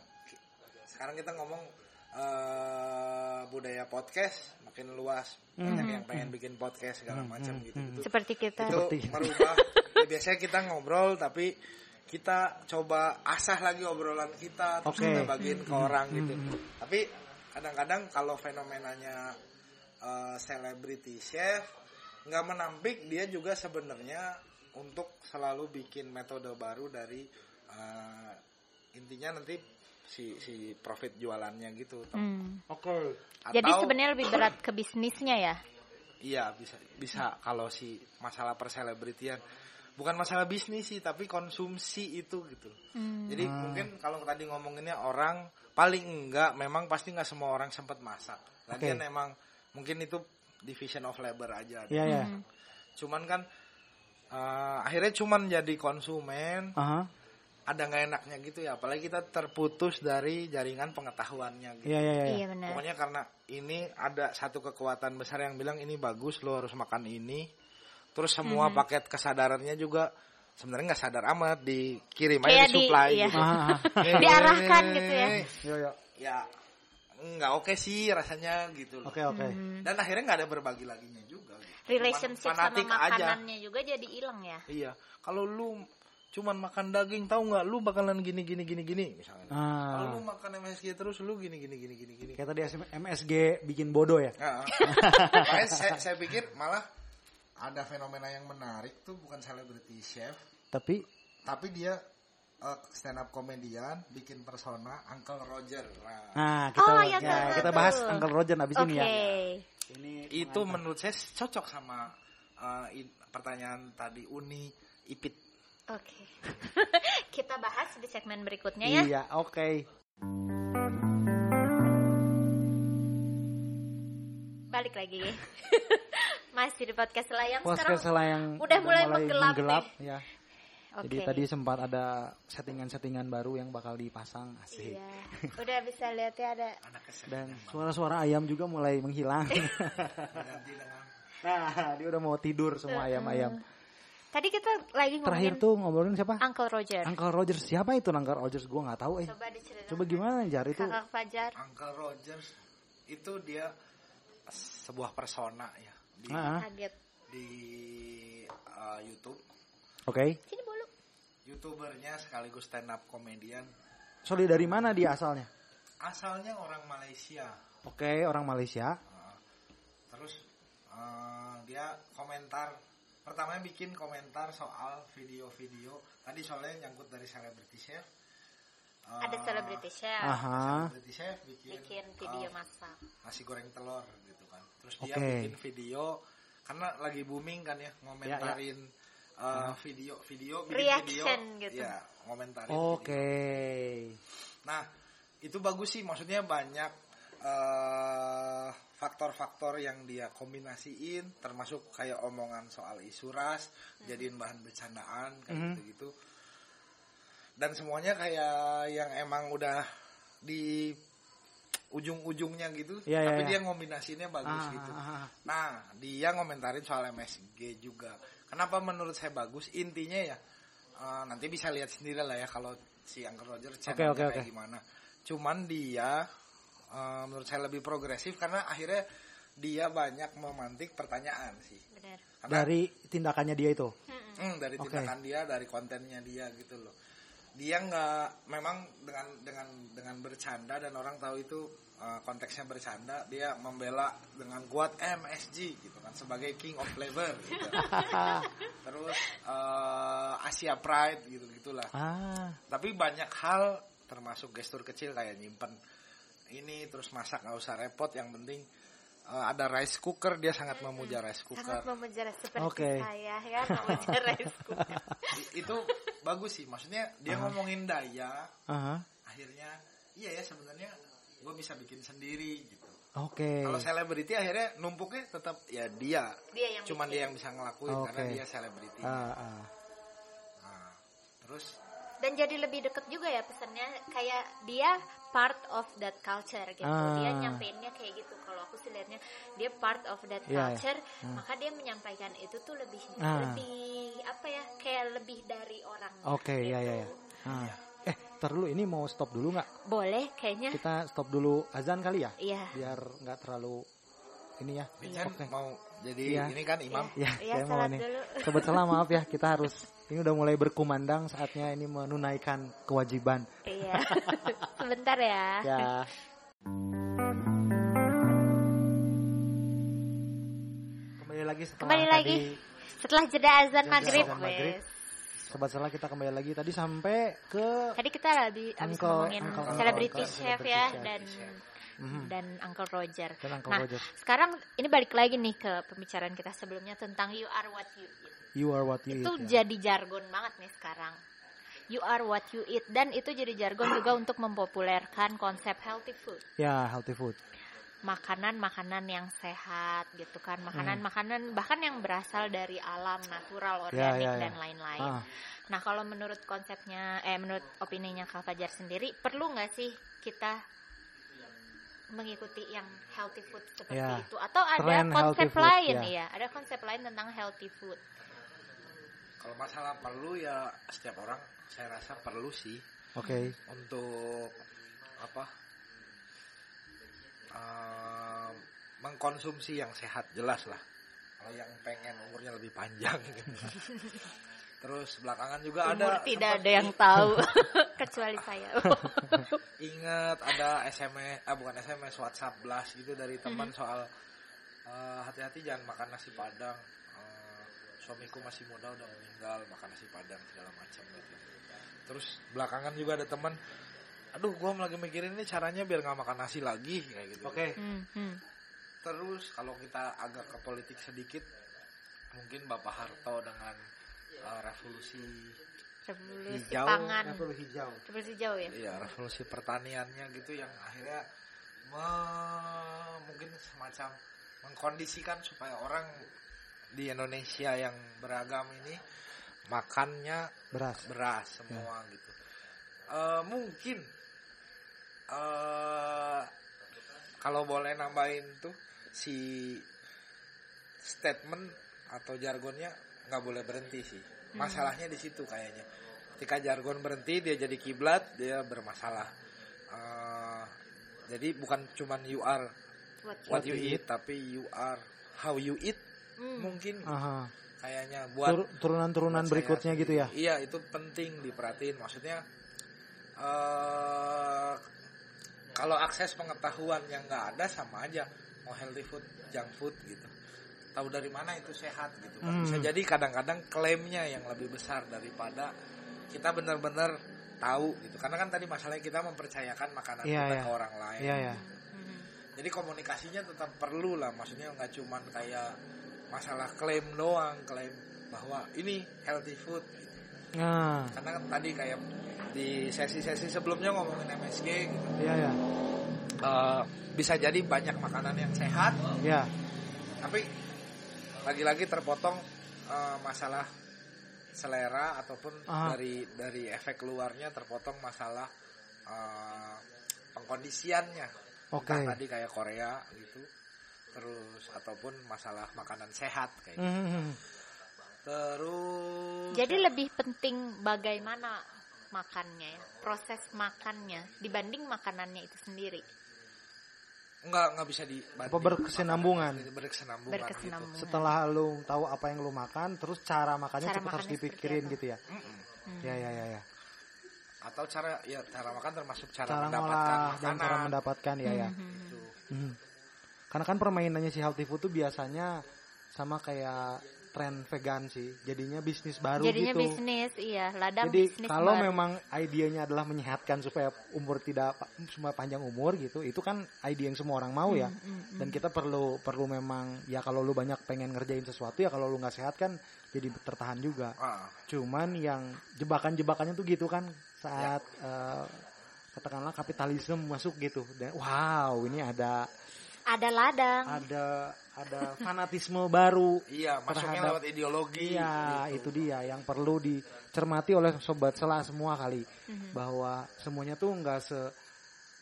sekarang kita ngomong eh, budaya podcast makin luas. Banyak Mhm. yang pengen bikin podcast segala Hmm, macam hmm, gitu. hmm. Itu Seperti kita. itu Seperti- merubah ya, biasanya kita ngobrol tapi kita coba asah lagi obrolan kita terus Oke. kita bagiin ke orang gitu Hmm, hmm. tapi kadang-kadang kalau fenomenanya eh, celebrity chef nggak menampik dia juga sebenarnya untuk selalu bikin metode baru dari eh, intinya nanti si si profit jualannya gitu Hmm. oke Jadi Atau- sebenarnya lebih berat ke bisnisnya ya. Iya bisa bisa kalau si masalah perselebritian bukan masalah bisnis sih tapi konsumsi itu gitu. Hmm. Jadi Ah. mungkin kalau tadi ngomonginnya orang paling enggak memang pasti nggak semua orang sempat masak. Lagian Oke. emang mungkin itu division of labor aja. ya ya Mhm. Cuman kan eh, akhirnya cuman jadi konsumen aha ada nggak enaknya gitu ya. Apalagi kita terputus dari jaringan pengetahuannya gitu. ya ya ya, ya. Iya benar. Pokoknya karena ini ada satu kekuatan besar yang bilang ini bagus lo harus makan ini. Terus semua Mhm. paket kesadarannya juga sebenarnya nggak sadar amat dikirim aja Kayak di di- supply iya. gitu. Aha. Diarahkan gitu ya. ya ya Ya nggak oke sih rasanya gitu loh. oke oke Mhm. Dan akhirnya nggak ada berbagi laginya juga. gitu. Relationship sama fanatik aja. makanannya juga jadi hilang ya. Iya. Kalau lu cuman makan daging tahu nggak lu bakalan gini gini gini gini misalnya. Kalau ah lu makan MSG terus lu gini gini gini gini gini. kayak tadi MSG bikin bodoh ya Nah, makanya saya, saya pikir malah ada fenomena yang menarik tuh bukan celebrity chef, tapi tapi dia stand up komedian bikin persona Uncle Roger. Nah, nah kita Oh, ya, kita tuh. bahas Uncle Roger abis Oke. ini ya ini itu menurut saya cocok sama uh, in- pertanyaan tadi Uni Ipit. Oke. Kita bahas di segmen berikutnya ya. iya oke Balik lagi. Masih di podcast Selayang podcast sekarang. yang udah mulai menggelap ya Oke. jadi tadi sempat ada settingan-settingan baru yang bakal dipasang asik Iya. Udah bisa lihat ya ada dan suara-suara ayam juga mulai menghilang nah dia udah mau tidur semua ayam-ayam Tadi kita lagi terakhir ngomongin tuh ngobrolin siapa Uncle Roger. Uncle Rogers siapa itu Uncle Rogers gue nggak tahu eh Coba diceritakan. coba gimana jar itu Kakak Fajar. Uncle Rogers itu dia sebuah persona ya di Ah, ah. Kaget. di uh, YouTube. oke Sini bolu. Youtubernya sekaligus stand up komedian. Sorry dari mana dia asalnya Asalnya orang Malaysia. oke orang Malaysia Uh, terus uh, dia komentar pertamanya bikin komentar soal video-video tadi soalnya nyangkut dari celebrity chef Uh, Ada celebrity chef. aha celebrity chef bikin, Bikin video uh, masak. nasi goreng telur gitu kan terus dia Oke. bikin video karena lagi booming kan ya ngomentarin uh, video-video bikin Reaction video, gitu. ya ngomentarin oke video. nah itu bagus sih maksudnya banyak eh, faktor-faktor yang dia kombinasiin termasuk kayak omongan soal isu ras jadiin bahan bercandaan kayak Mhm. gitu-gitu dan semuanya kayak yang emang udah di ujung-ujungnya gitu iya, tapi iya. dia ngombinasinya bagus Ah, gitu ah, ah. Nah, dia ngomentarin soal MSG juga. Kenapa menurut saya bagus? Intinya ya, eh, nanti bisa lihat sendiri lah ya kalau si Uncle Roger channelnya oke, kayak oke. gimana. Cuman dia, eh, menurut saya lebih progresif karena akhirnya dia banyak memantik pertanyaan sih. Benar. Karena, Dari tindakannya dia itu. Hmm, dari tindakan dia, dari kontennya dia gitu loh. Dia nggak, memang dengan dengan dengan bercanda dan orang tahu itu eh, konteksnya bercanda, dia membela dengan kuat MSG gitu kan sebagai king of flavor. Gitu. Terus eh, Asia Pride gitu gitulah. ah, Tapi banyak hal termasuk gestur kecil kayak nyimpen ini terus masak nggak usah repot yang penting eh, ada rice cooker dia sangat memuja rice Sangat cooker memuja seperti Oke. saya ya memuja rice cooker. Itu bagus sih maksudnya dia ngomongin daya aha. akhirnya iya ya sebenarnya gue bisa bikin sendiri gitu Oke. kalau selebriti akhirnya numpuknya tetap ya dia Dia yang cuman bikin. dia yang bisa ngelakuin karena Oke. dia selebriti Ah, ah. Nah, terus dan jadi lebih deket juga ya pesannya kayak dia part of that culture gitu Ah. dia nyampeinnya kayak gitu kalau aku sih lihatnya dia part of that Iya, iya. culture Hmm. maka dia menyampaikan itu tuh lebih Ah. lebih apa ya kayak lebih dari orang Oke, ya ya ya. Ah. Eh, ntar dulu ini mau stop dulu nggak? boleh kayaknya Kita stop dulu azan kali ya, iya biar nggak terlalu ini ya. Vincent Oke. mau jadi Iya. ini kan imam Ya, Iya, saya mau salat nih. dulu. Sobat salah maaf ya, kita harus ini udah mulai berkumandang saatnya ini menunaikan kewajiban. iya sebentar ya Ya. Kembali lagi setelah kembali tadi lagi setelah jeda azan Jeda maghrib, azan maghrib. wes. Sobat salah kita kembali lagi tadi sampai ke tadi kita lagi abis Uncle- ngomongin Uncle- celebrity Uncle- chef celebrity ya chef. Dan Mhm. dan Uncle Roger. Dan Uncle nah, Roger. sekarang ini balik lagi nih ke pembicaraan kita sebelumnya tentang you are what you eat. You are what you Itu eat. ya. jadi jargon banget nih sekarang. You are what you eat dan itu jadi jargon juga untuk mempopulerkan konsep healthy food. Ya, healthy food. Makanan-makanan yang sehat gitu kan. Hmm. Makanan-makanan bahkan yang berasal dari alam, natural, Ya, organik ya, ya. dan lain-lain. Ah, Nah, kalau menurut konsepnya eh menurut opininya Kak Fajar sendiri, perlu nggak sih kita mengikuti yang healthy food seperti Ya. itu atau ada konsep food, lain ya. ya. Ada konsep lain tentang healthy food. kalau masalah perlu ya setiap orang saya rasa perlu sih Oke. untuk apa eh, mengkonsumsi yang sehat jelas lah kalau yang pengen umurnya lebih panjang gitu. terus belakangan juga Umur ada tidak ada yang tahu kecuali saya. ingat ada SMS ah bukan SMS WhatsApp blast gitu dari teman soal eh, hati-hati jangan makan nasi padang Eh, suamiku masih muda udah meninggal makan nasi padang segala macam gitu terus belakangan juga ada teman aduh gua lagi mikirin ini caranya biar nggak makan nasi lagi kayak gitu Oke. Hmm, hmm. terus kalau kita agak ke politik sedikit mungkin Bapak Harto dengan eh, revolusi Revolusi Hijau, pangan. Apel hijau. Revolusi jauh ya. Iya, revolusi pertaniannya gitu yang akhirnya me- mungkin semacam mengkondisikan supaya orang di Indonesia yang beragam ini makannya Beras. beras semua gitu. Eh, mungkin eh kalau boleh nambahin tuh si statement atau jargonnya nggak boleh berhenti sih. Masalahnya di situ kayaknya. Ketika jargon berhenti dia jadi kiblat dia bermasalah. Eh, jadi bukan cuman you are What you- what you eat tapi you are how you eat Hmm. mungkin Aha. kayaknya buat Tur- turunan-turunan buat saya berikutnya gitu ya. Iya itu penting diperhatiin. Maksudnya eh kalau akses pengetahuan yang nggak ada sama aja mau healthy food, junk food gitu. Tahu dari mana itu sehat gitu. kan. Hmm. Bisa jadi kadang-kadang klaimnya yang lebih besar daripada kita benar-benar tahu gitu. Karena kan tadi masalahnya kita mempercayakan makanan Iya, kita iya. ke orang lain. Iya ya. Hmm. Jadi komunikasinya tetap perlu lah, maksudnya nggak cuman kayak masalah klaim doang, klaim bahwa ini healthy food. Gitu. Nah, Karena kan tadi kayak di sesi-sesi sebelumnya ngomongin MSG gitu. iya ya. eh, bisa jadi banyak makanan yang sehat tapi lagi-lagi terpotong eh, masalah selera ataupun Aha. dari dari efek luarnya terpotong masalah eh, pengkondisiannya Oke. Entah tadi kayak Korea gitu terus ataupun masalah makanan sehat kayak gitu. Mhm. terus Jadi lebih penting bagaimana makannya ya, proses makannya dibanding makanannya itu sendiri. Nggak nggak bisa dibanding Apa berkesinambungan? berkesinambungan, Berkesinambungan. gitu. Setelah lu tahu apa yang lu makan, terus cara makannya Cara cepet harus makannya seperti dipikirin gitu ya. Mm-mm. Hmm. Ya ya ya ya. atau cara ya cara makan termasuk cara, Cara mendapatkan dan cara mendapatkan ya ya. Mhm. gitu. Mhm. Karena kan permainannya si healthy food tuh biasanya sama kayak tren vegan sih. Jadinya bisnis baru Jadinya gitu. bisnis, iya, ladang Jadi bisnis kalau baru. memang idenya adalah menyehatkan supaya umur tidak semua panjang umur gitu, itu kan ide yang semua orang mau ya. Hmm, hmm, hmm. Dan kita perlu perlu memang ya kalau lu banyak pengen ngerjain sesuatu ya kalau lu nggak sehat kan jadi tertahan juga. Ah, Cuman yang jebakan-jebakannya tuh gitu kan saat eh, katakanlah kapitalisme masuk gitu. Dan wow, ini ada ada ladang. ada ada fanatisme baru. iya masuknya Terhadap- lewat ideologi Iya, gitu. itu dia yang perlu dicermati oleh sobat selah semua kali Mhm. bahwa semuanya tuh nggak se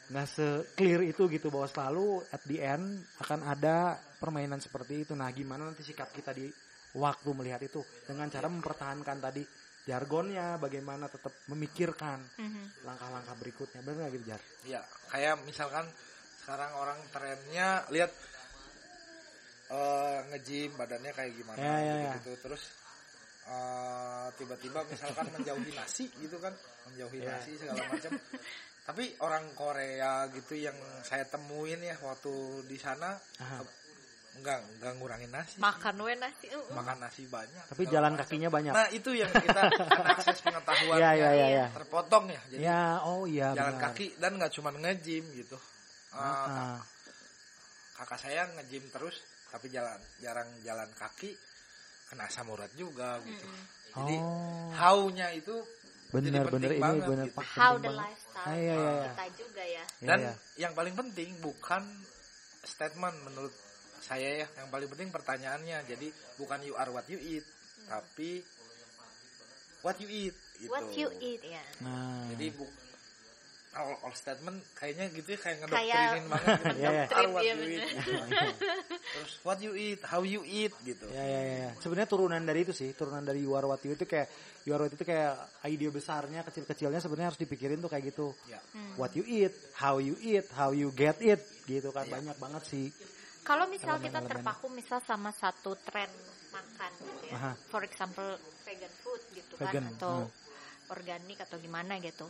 nggak se clear itu gitu bahwa selalu at the end akan ada permainan seperti itu. Nah, gimana nanti sikap kita di waktu melihat itu dengan cara mempertahankan tadi jargonnya, bagaimana tetap memikirkan Mhm. langkah-langkah berikutnya. Benar nggak gitu, Jar? Iya, kayak misalkan sekarang orang trennya lihat eh nge-gym badannya kayak gimana Ya, ya, ya. gitu, terus eh, tiba-tiba misalkan menjauhi nasi gitu kan, menjauhi Ya. nasi segala macam. Tapi orang Korea gitu yang saya temuin ya waktu di sana Aha. enggak enggak ngurangin nasi. Makan we nasi. uh, uh. makan nasi banyak. Tapi jalan macam. kakinya banyak. Nah, itu yang kita akses pengetahuan Iya, iya, iya, iya. terpotong ya. Jadi Ya, oh iya jalan benar. kaki dan nggak cuma nge-gym gitu. Eh, Ah, kakak saya nge-gym terus tapi jalan jarang jalan kaki kena asam urat juga gitu. Mm-mm. Jadi oh, how-nya itu benar-benar penting ini banget benar gitu. How the lifestyle Ah, iya, iya, iya. kita juga ya. Iya, Dan iya. yang paling penting bukan statement menurut saya ya, yang paling penting pertanyaannya. Jadi bukan you are what you eat, tapi what you eat gitu. What you eat ya. Nah, Jadi bu all, all statement kayaknya gitu ya kayak Kayak ngedoktrinin banget gitu. You are what Iya, you bener. eat. Terus what you eat, how you eat gitu. Ya ya ya. ya. Sebenarnya turunan dari itu sih, turunan dari you are what you itu kayak you are what itu kayak ide besarnya, kecil-kecilnya sebenarnya harus dipikirin tuh kayak gitu. Ya. Hmm. What you eat, how you eat, how you get it, gitu kan Iya. banyak banget sih. Kalau misal kita terpaku misal sama satu tren makan gitu ya. Aha. For example vegan food gitu Vegan, kan atau hmm. organik atau gimana gitu.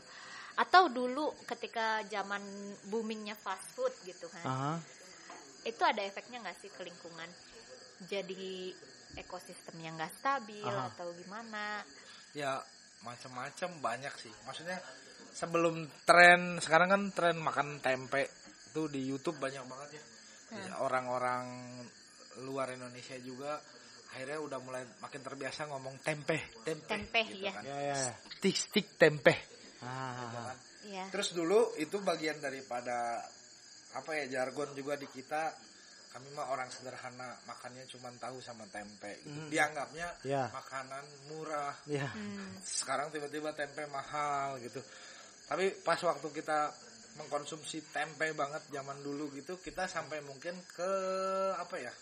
Atau dulu ketika zaman boomingnya fast food gitu kan. Aha. Itu ada efeknya nggak sih ke lingkungan? Jadi ekosistemnya nggak stabil Aha. atau gimana? ya macam-macam banyak sih maksudnya sebelum tren sekarang kan tren makan tempe itu di YouTube banyak banget ya Jadi orang-orang luar Indonesia juga akhirnya udah mulai makin terbiasa ngomong tempe tempe, Tempe, gitu ya. kan. Ya ya. ya. stick stick tempe Ah, kan. Iya. terus dulu itu bagian daripada apa ya jargon juga di kita kami mah orang sederhana makannya cuma tahu sama tempe gitu. Hmm. dianggapnya Ya. makanan murah ya. Hmm. sekarang tiba-tiba tempe mahal gitu. Tapi pas waktu kita mengkonsumsi tempe banget zaman dulu gitu, kita sampai mungkin ke apa ya?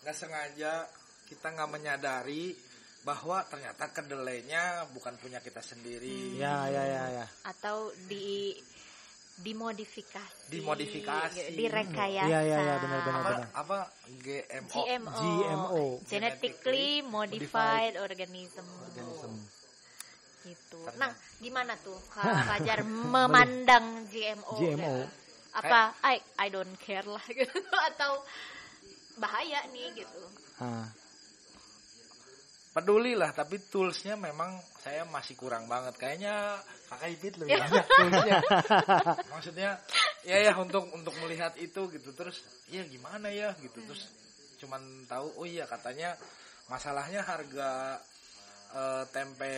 nggak sengaja kita nggak menyadari bahwa ternyata kedelainya bukan punya kita sendiri. Ya ya ya ya. Atau di dimodifikasi, Dimodifikasi. direkayasa, Iya, iya, iya, benar, benar, Apa benar. apa GMO? GMO, GMO. genetically modified organism. Organism. Gitu. Nah, gimana tuh Kak Fajar memandang GMO? GMO. gitu? Apa I I don't care lah gitu atau bahaya nih gitu. Ah, Peduli lah, tapi toolsnya memang saya masih kurang banget. Kayaknya kakak Ipit lebih Ya. banyak toolsnya. Maksudnya, ya ya untuk untuk melihat itu gitu. Terus, ya gimana ya gitu. Terus cuman tahu, oh iya katanya masalahnya harga eh, tempe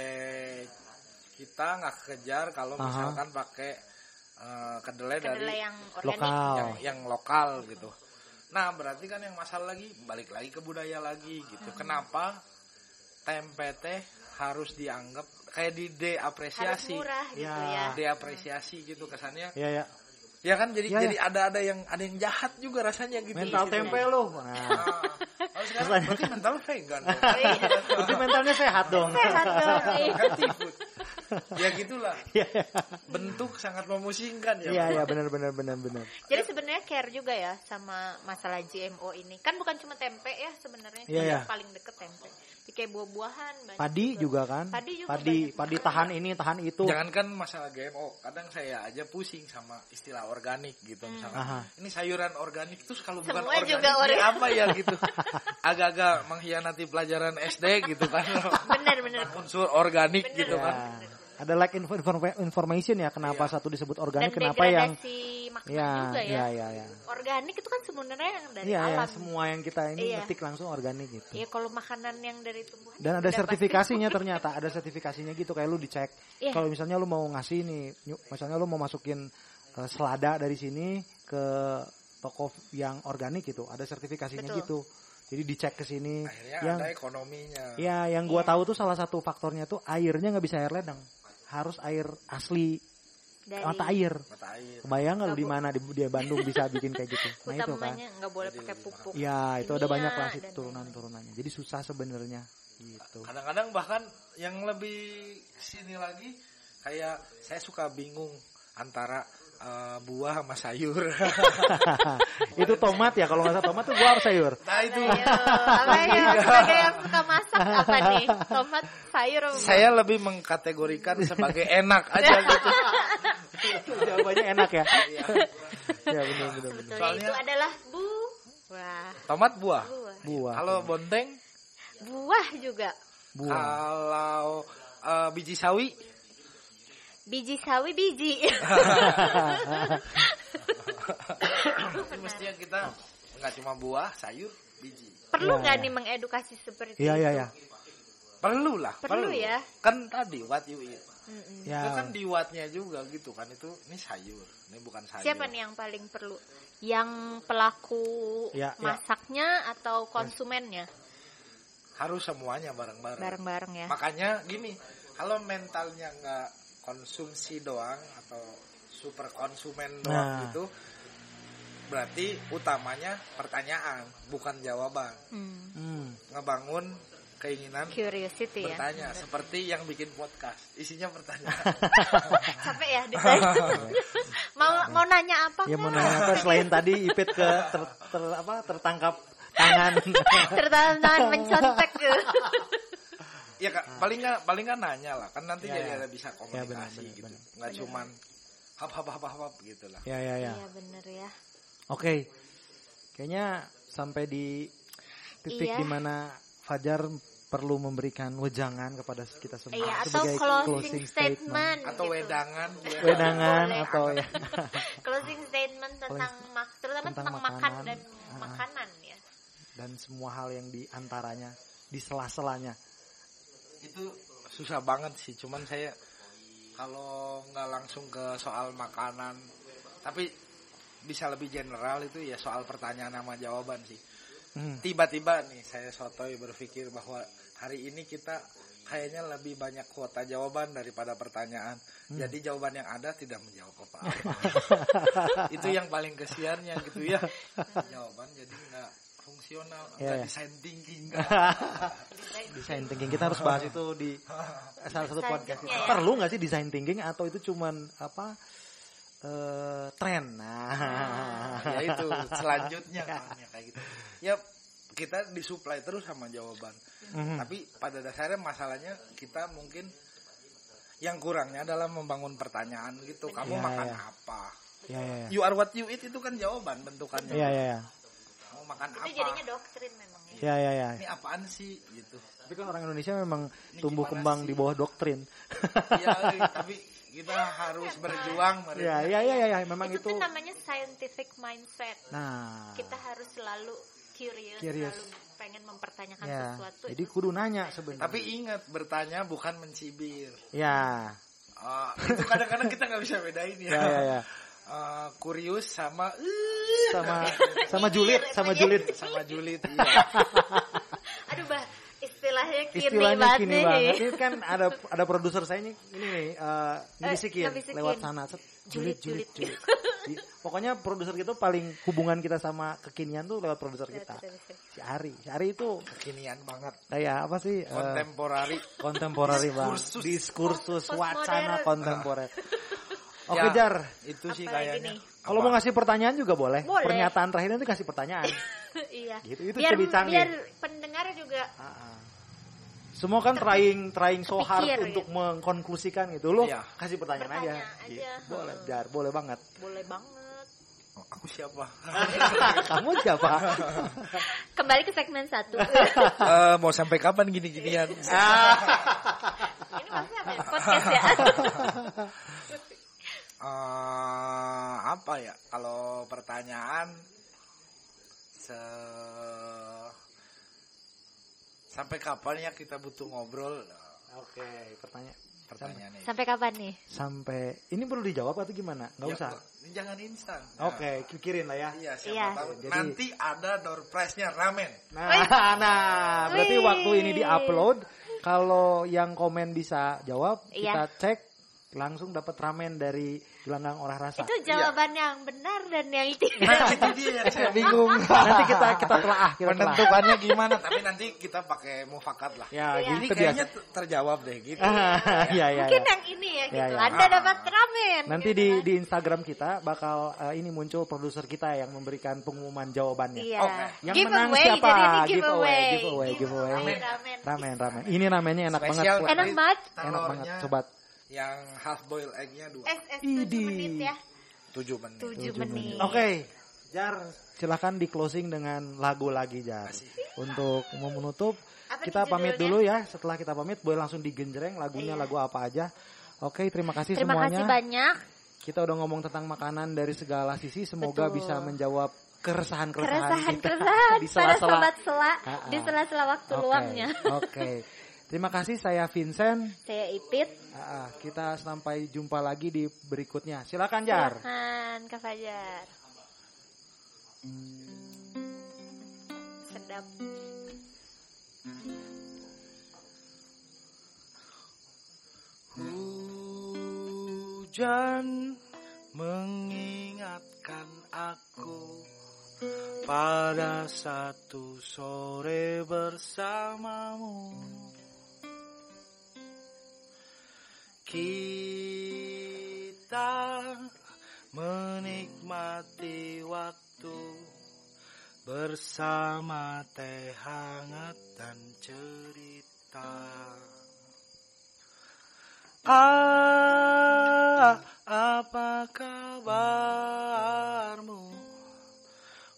kita nggak kejar kalau Aha. misalkan pakai eh, kedelai, dari kedelai yang organik Lokal. yang yang lokal gitu. Nah, berarti kan yang masalah lagi balik lagi ke budaya lagi gitu. Hmm. Kenapa tempe teh harus dianggap kayak di harus deapresiasi, murah gitu Ya. ya deapresiasi gitu kesannya. Ya ya. Ya kan jadi Ya, ya. jadi ada ada yang ada yang jahat juga rasanya gitu. Mental Gitu. tempe lu. Nah, Nah, kalau sekarang berarti mental vegan. dong. Iya. berarti mentalnya sehat dong. sehat dong iya. Healthy food. Ya gitulah. Iya iya. Bentuk sangat memusingkan ya. Iya iya benar benar benar benar. Jadi sebenarnya care juga ya sama masalah GMO ini. Kan bukan cuma tempe ya sebenarnya, Iya, yang iya. paling deket tempe. Kayak buah-buahan banyak Padi juga kan? Padi juga Padi banyak. padi tahan ini tahan itu. Jangankan masalah GMO, kadang saya aja pusing sama istilah organik gitu misalnya. Aha. Ini sayuran organik terus kalau bukan organik juga ini apa ya gitu. Agak-agak mengkhianati pelajaran SD gitu kan. Bener bener. Unsur organik Bener. gitu Ya. kan. Ada like info, info- information ya kenapa Iya. satu disebut Dan organik, kenapa yang ya juga ya. ya ya ya. Organik itu kan sebenarnya yang dari Iya ya, alam. semua yang kita ini Iya. ketik langsung organik gitu. Iya kalau makanan yang dari tumbuhan Dan ada sertifikasinya ternyata, ada sertifikasinya gitu kayak lu dicek. Iya. Kalau misalnya lu mau ngasih nih, nyu- misalnya lu mau masukin eh, selada dari sini ke toko yang organik gitu, ada sertifikasinya Betul. gitu. Jadi dicek ke sini. Akhirnya Yang ada ekonominya. ya yang gua Iya. tahu tuh salah satu faktornya tuh airnya nggak bisa air ledeng. Harus air asli dari mata air. Mata air. Kebayang nggak di mana di, di Bandung bisa bikin kayak gitu? Nah itu kan. nggak boleh pakai pupuk. Ya itu ada kimia banyak lah sih dan turunan-turunannya. Jadi susah sebenarnya gitu. Kadang-kadang bahkan yang lebih sini lagi kayak saya suka bingung antara eh, buah sama sayur. itu tomat ya kalau nggak salah tomat tuh gua apa sayur? nah itu apa ya? Sebagai yang suka masak apa nih? Tomat, sayur, apa? saya lebih mengkategorikan sebagai enak aja gitu. Jawabannya enak ya. Iya. ya benar benar benar. Soalnya- itu adalah bu, wah, Tomat buah. buah, Buah. Kalau bonteng, buah juga. buah. kalau eh, biji sawi, Biji sawi biji. ini mestinya kita nggak cuma buah, sayur, biji. Perlu Ya, nggak ya. nih mengedukasi seperti Iya itu? iya iya. Perlu lah, Perlu ya. Kan tadi what you eat. Mm-mm. Itu kan Ya. di wattnya juga gitu kan itu ini sayur, ini bukan sayur. Siapa nih yang paling perlu? Yang pelaku Ya, ya. masaknya atau konsumennya? Harus semuanya bareng-bareng. Bareng-bareng ya. Makanya gini, kalau mentalnya nggak konsumsi doang atau super konsumen doang Nah. gitu, berarti utamanya pertanyaan bukan jawaban. Hmm. Ngebangun keinginan Curiosity ya. bertanya seperti yang bikin podcast isinya pertanyaan. Capek ya mau mau nanya apa? Ya mau nanya apa selain tadi Ipit ke ter, ter- apa tertangkap tangan. Tertangan mencontek ke. Ya kak, paling nggak paling nggak nanya lah kan nanti Ya, jadi ya. ada bisa komunikasi Ya, benar, benar, gitu benar. nggak cuman hap hap hap hap, hap gitu lah ya ya ya. Iya bener ya. Oke. Kayaknya sampai di titik Iya. di mana Fajar perlu memberikan wejangan kepada kita semua Iya atau sebagai closing, statement, atau gitu. wedangan ya. Wedangan Boleh. atau ya. Closing statement tentang mak terutama tentang tentang, makan makanan. dan Ah. makanan ya. dan semua hal yang di antaranya di sela-selanya. Itu susah banget sih cuman saya kalau nggak langsung ke soal makanan tapi bisa lebih general itu ya soal pertanyaan sama jawaban sih Hmm. tiba-tiba nih saya sotoy berpikir bahwa hari ini kita kayaknya lebih banyak kuota jawaban daripada pertanyaan Hmm. jadi jawaban yang ada tidak menjawab apa-apa itu yang paling kesiannya gitu ya jawaban jadi nggak fungsional Ya, nggak ya. design thinking Design thinking kita harus bahas itu di salah satu podcast. Ya. Perlu nggak sih design thinking atau itu cuman apa eh tren? Nah, ya itu selanjutnya kan ya kayak gitu ya kita disuplai terus sama jawaban Mhm. tapi pada dasarnya masalahnya kita mungkin yang kurangnya adalah membangun pertanyaan gitu kamu Ya, makan ya. apa Ya ya ya. you are what you eat itu kan jawaban bentukannya Ya ya ya. Kamu makan Itu apa jadinya doktrin memang ya. Ya ya ya. ini apaan sih gitu Tapi kan orang Indonesia memang Ini tumbuh kembang sih? di bawah doktrin. ya tapi kita harus berjuang mereka Ya ya ya ya, ya. memang itu, itu. tuh namanya scientific mindset. Nah, Kita harus selalu curious, Curious. selalu pengen mempertanyakan ya. sesuatu. Jadi itu kudu nanya sebenarnya. tapi ingat bertanya bukan mencibir ya, Eh, itu kadang-kadang kita nggak bisa bedain ya. Ya ya ya. Eh, kurius sama Sama sama julid, sama julid. sama julid. Iya. Aduh, bah, istilahnya kini Istilahnya banget kini nih. banget. Ini kan ada ada produser saya ini ini nih eh ngibisikin. lewat sana. Set, Julid, julid, Julid, julid. Di- Pokoknya produser gitu paling hubungan kita sama kekinian tuh lewat produser kita. Si Ari. Si Ari itu Kekinian banget. kayak apa sih? Eh, Kontemporari. kontemporari bang. Diskursus. Wacana kontemporer. Oke Ya, Jar, Itu sih kayaknya. kalau mau ngasih pertanyaan juga boleh. Boleh. Pernyataan terakhir nanti kasih pertanyaan. iya. Gitu, itu biar, biar pendengar juga Ah, ah. Semua kan trying trying so hard Kepikir, untuk gitu. mengkonklusikan gitu. Lo Iya. kasih pertanyaan aja. Bertanya aja. Gitu. Boleh, Jar, boleh banget. boleh banget. Oh, aku siapa? Kamu siapa? Kembali ke segmen satu. Eh, mau sampai kapan gini-ginian? Ini maksudnya apa ya? Podcast ya. Eh, apa ya? Kalau pertanyaan se sampai kapan ya kita butuh ngobrol? Oke, pertanyaan. Pertanyaannya. Sampai kapan nih? Sampai ini perlu dijawab atau gimana? Nggak Ya, usah. ini jangan instan. Oke, pikirin lah ya. Iya, siapa Iya. tahu Jadi- nanti ada door prize-nya ramen. Nah, nah, berarti Wih. waktu ini di-upload, kalau yang komen bisa jawab, Iya. kita cek langsung dapat ramen dari gelanggang olah rasa. Itu jawaban yang benar dan yang tidak. Nah, itu dia yang saya bingung. Nanti kita kita telaah, kita telaah. Menentukannya gimana? Tapi nanti kita pakai mufakat lah. Ya, Iya. Ini gitu kayaknya biasa. terjawab deh gitu. Ah, Iya, iya, Mungkin iya. yang ini ya gitu. Ya, ya. Anda dapat ramen. Nanti gitu di kan. di Instagram kita bakal eh, ini muncul produser kita yang memberikan pengumuman jawabannya. Iya. Oke. Yang giveaway, menang siapa? Jadi ini Giveaway, giveaway. giveaway, giveaway. Ramen, ramen. Ramen, ramen. Ini namanya enak banget. Spesial. Wak. Enak banget. Enak banget. Coba yang half boil egg-nya dua. Es es tujuh Idi. menit ya. Tujuh menit. Tujuh Tujuh menit. Oke, Jar, silakan di closing dengan lagu lagi Jar. Untuk mau menutup, Apa kita pamit dulu ya. Setelah kita pamit, boleh langsung digenjreng lagunya Iya. lagu apa aja. Oke, terima kasih Terima semuanya. kasih banyak. Kita udah ngomong tentang makanan dari segala sisi. Semoga Betul. bisa menjawab keresahan-keresahan Keresahan kita keresahan di sela-sela. sobat sela di sela-sela waktu Oke, luangnya. Oke. Terima kasih saya Vincent. Saya Ipit. Ah, ah, kita sampai jumpa lagi di berikutnya. Silakan Jar. Silakan Kak Fajar. Sedap. Hujan mengingatkan aku pada satu sore bersamamu. Kita menikmati waktu bersama teh hangat dan cerita. Ah, apa kabarmu?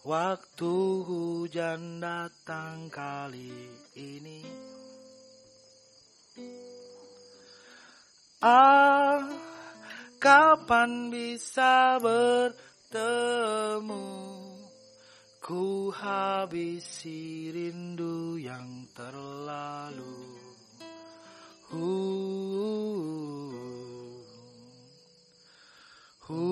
Waktu hujan datang kali ini. Ah, kapan bisa bertemu? Ku habisi rindu yang terlalu. Hu, hu,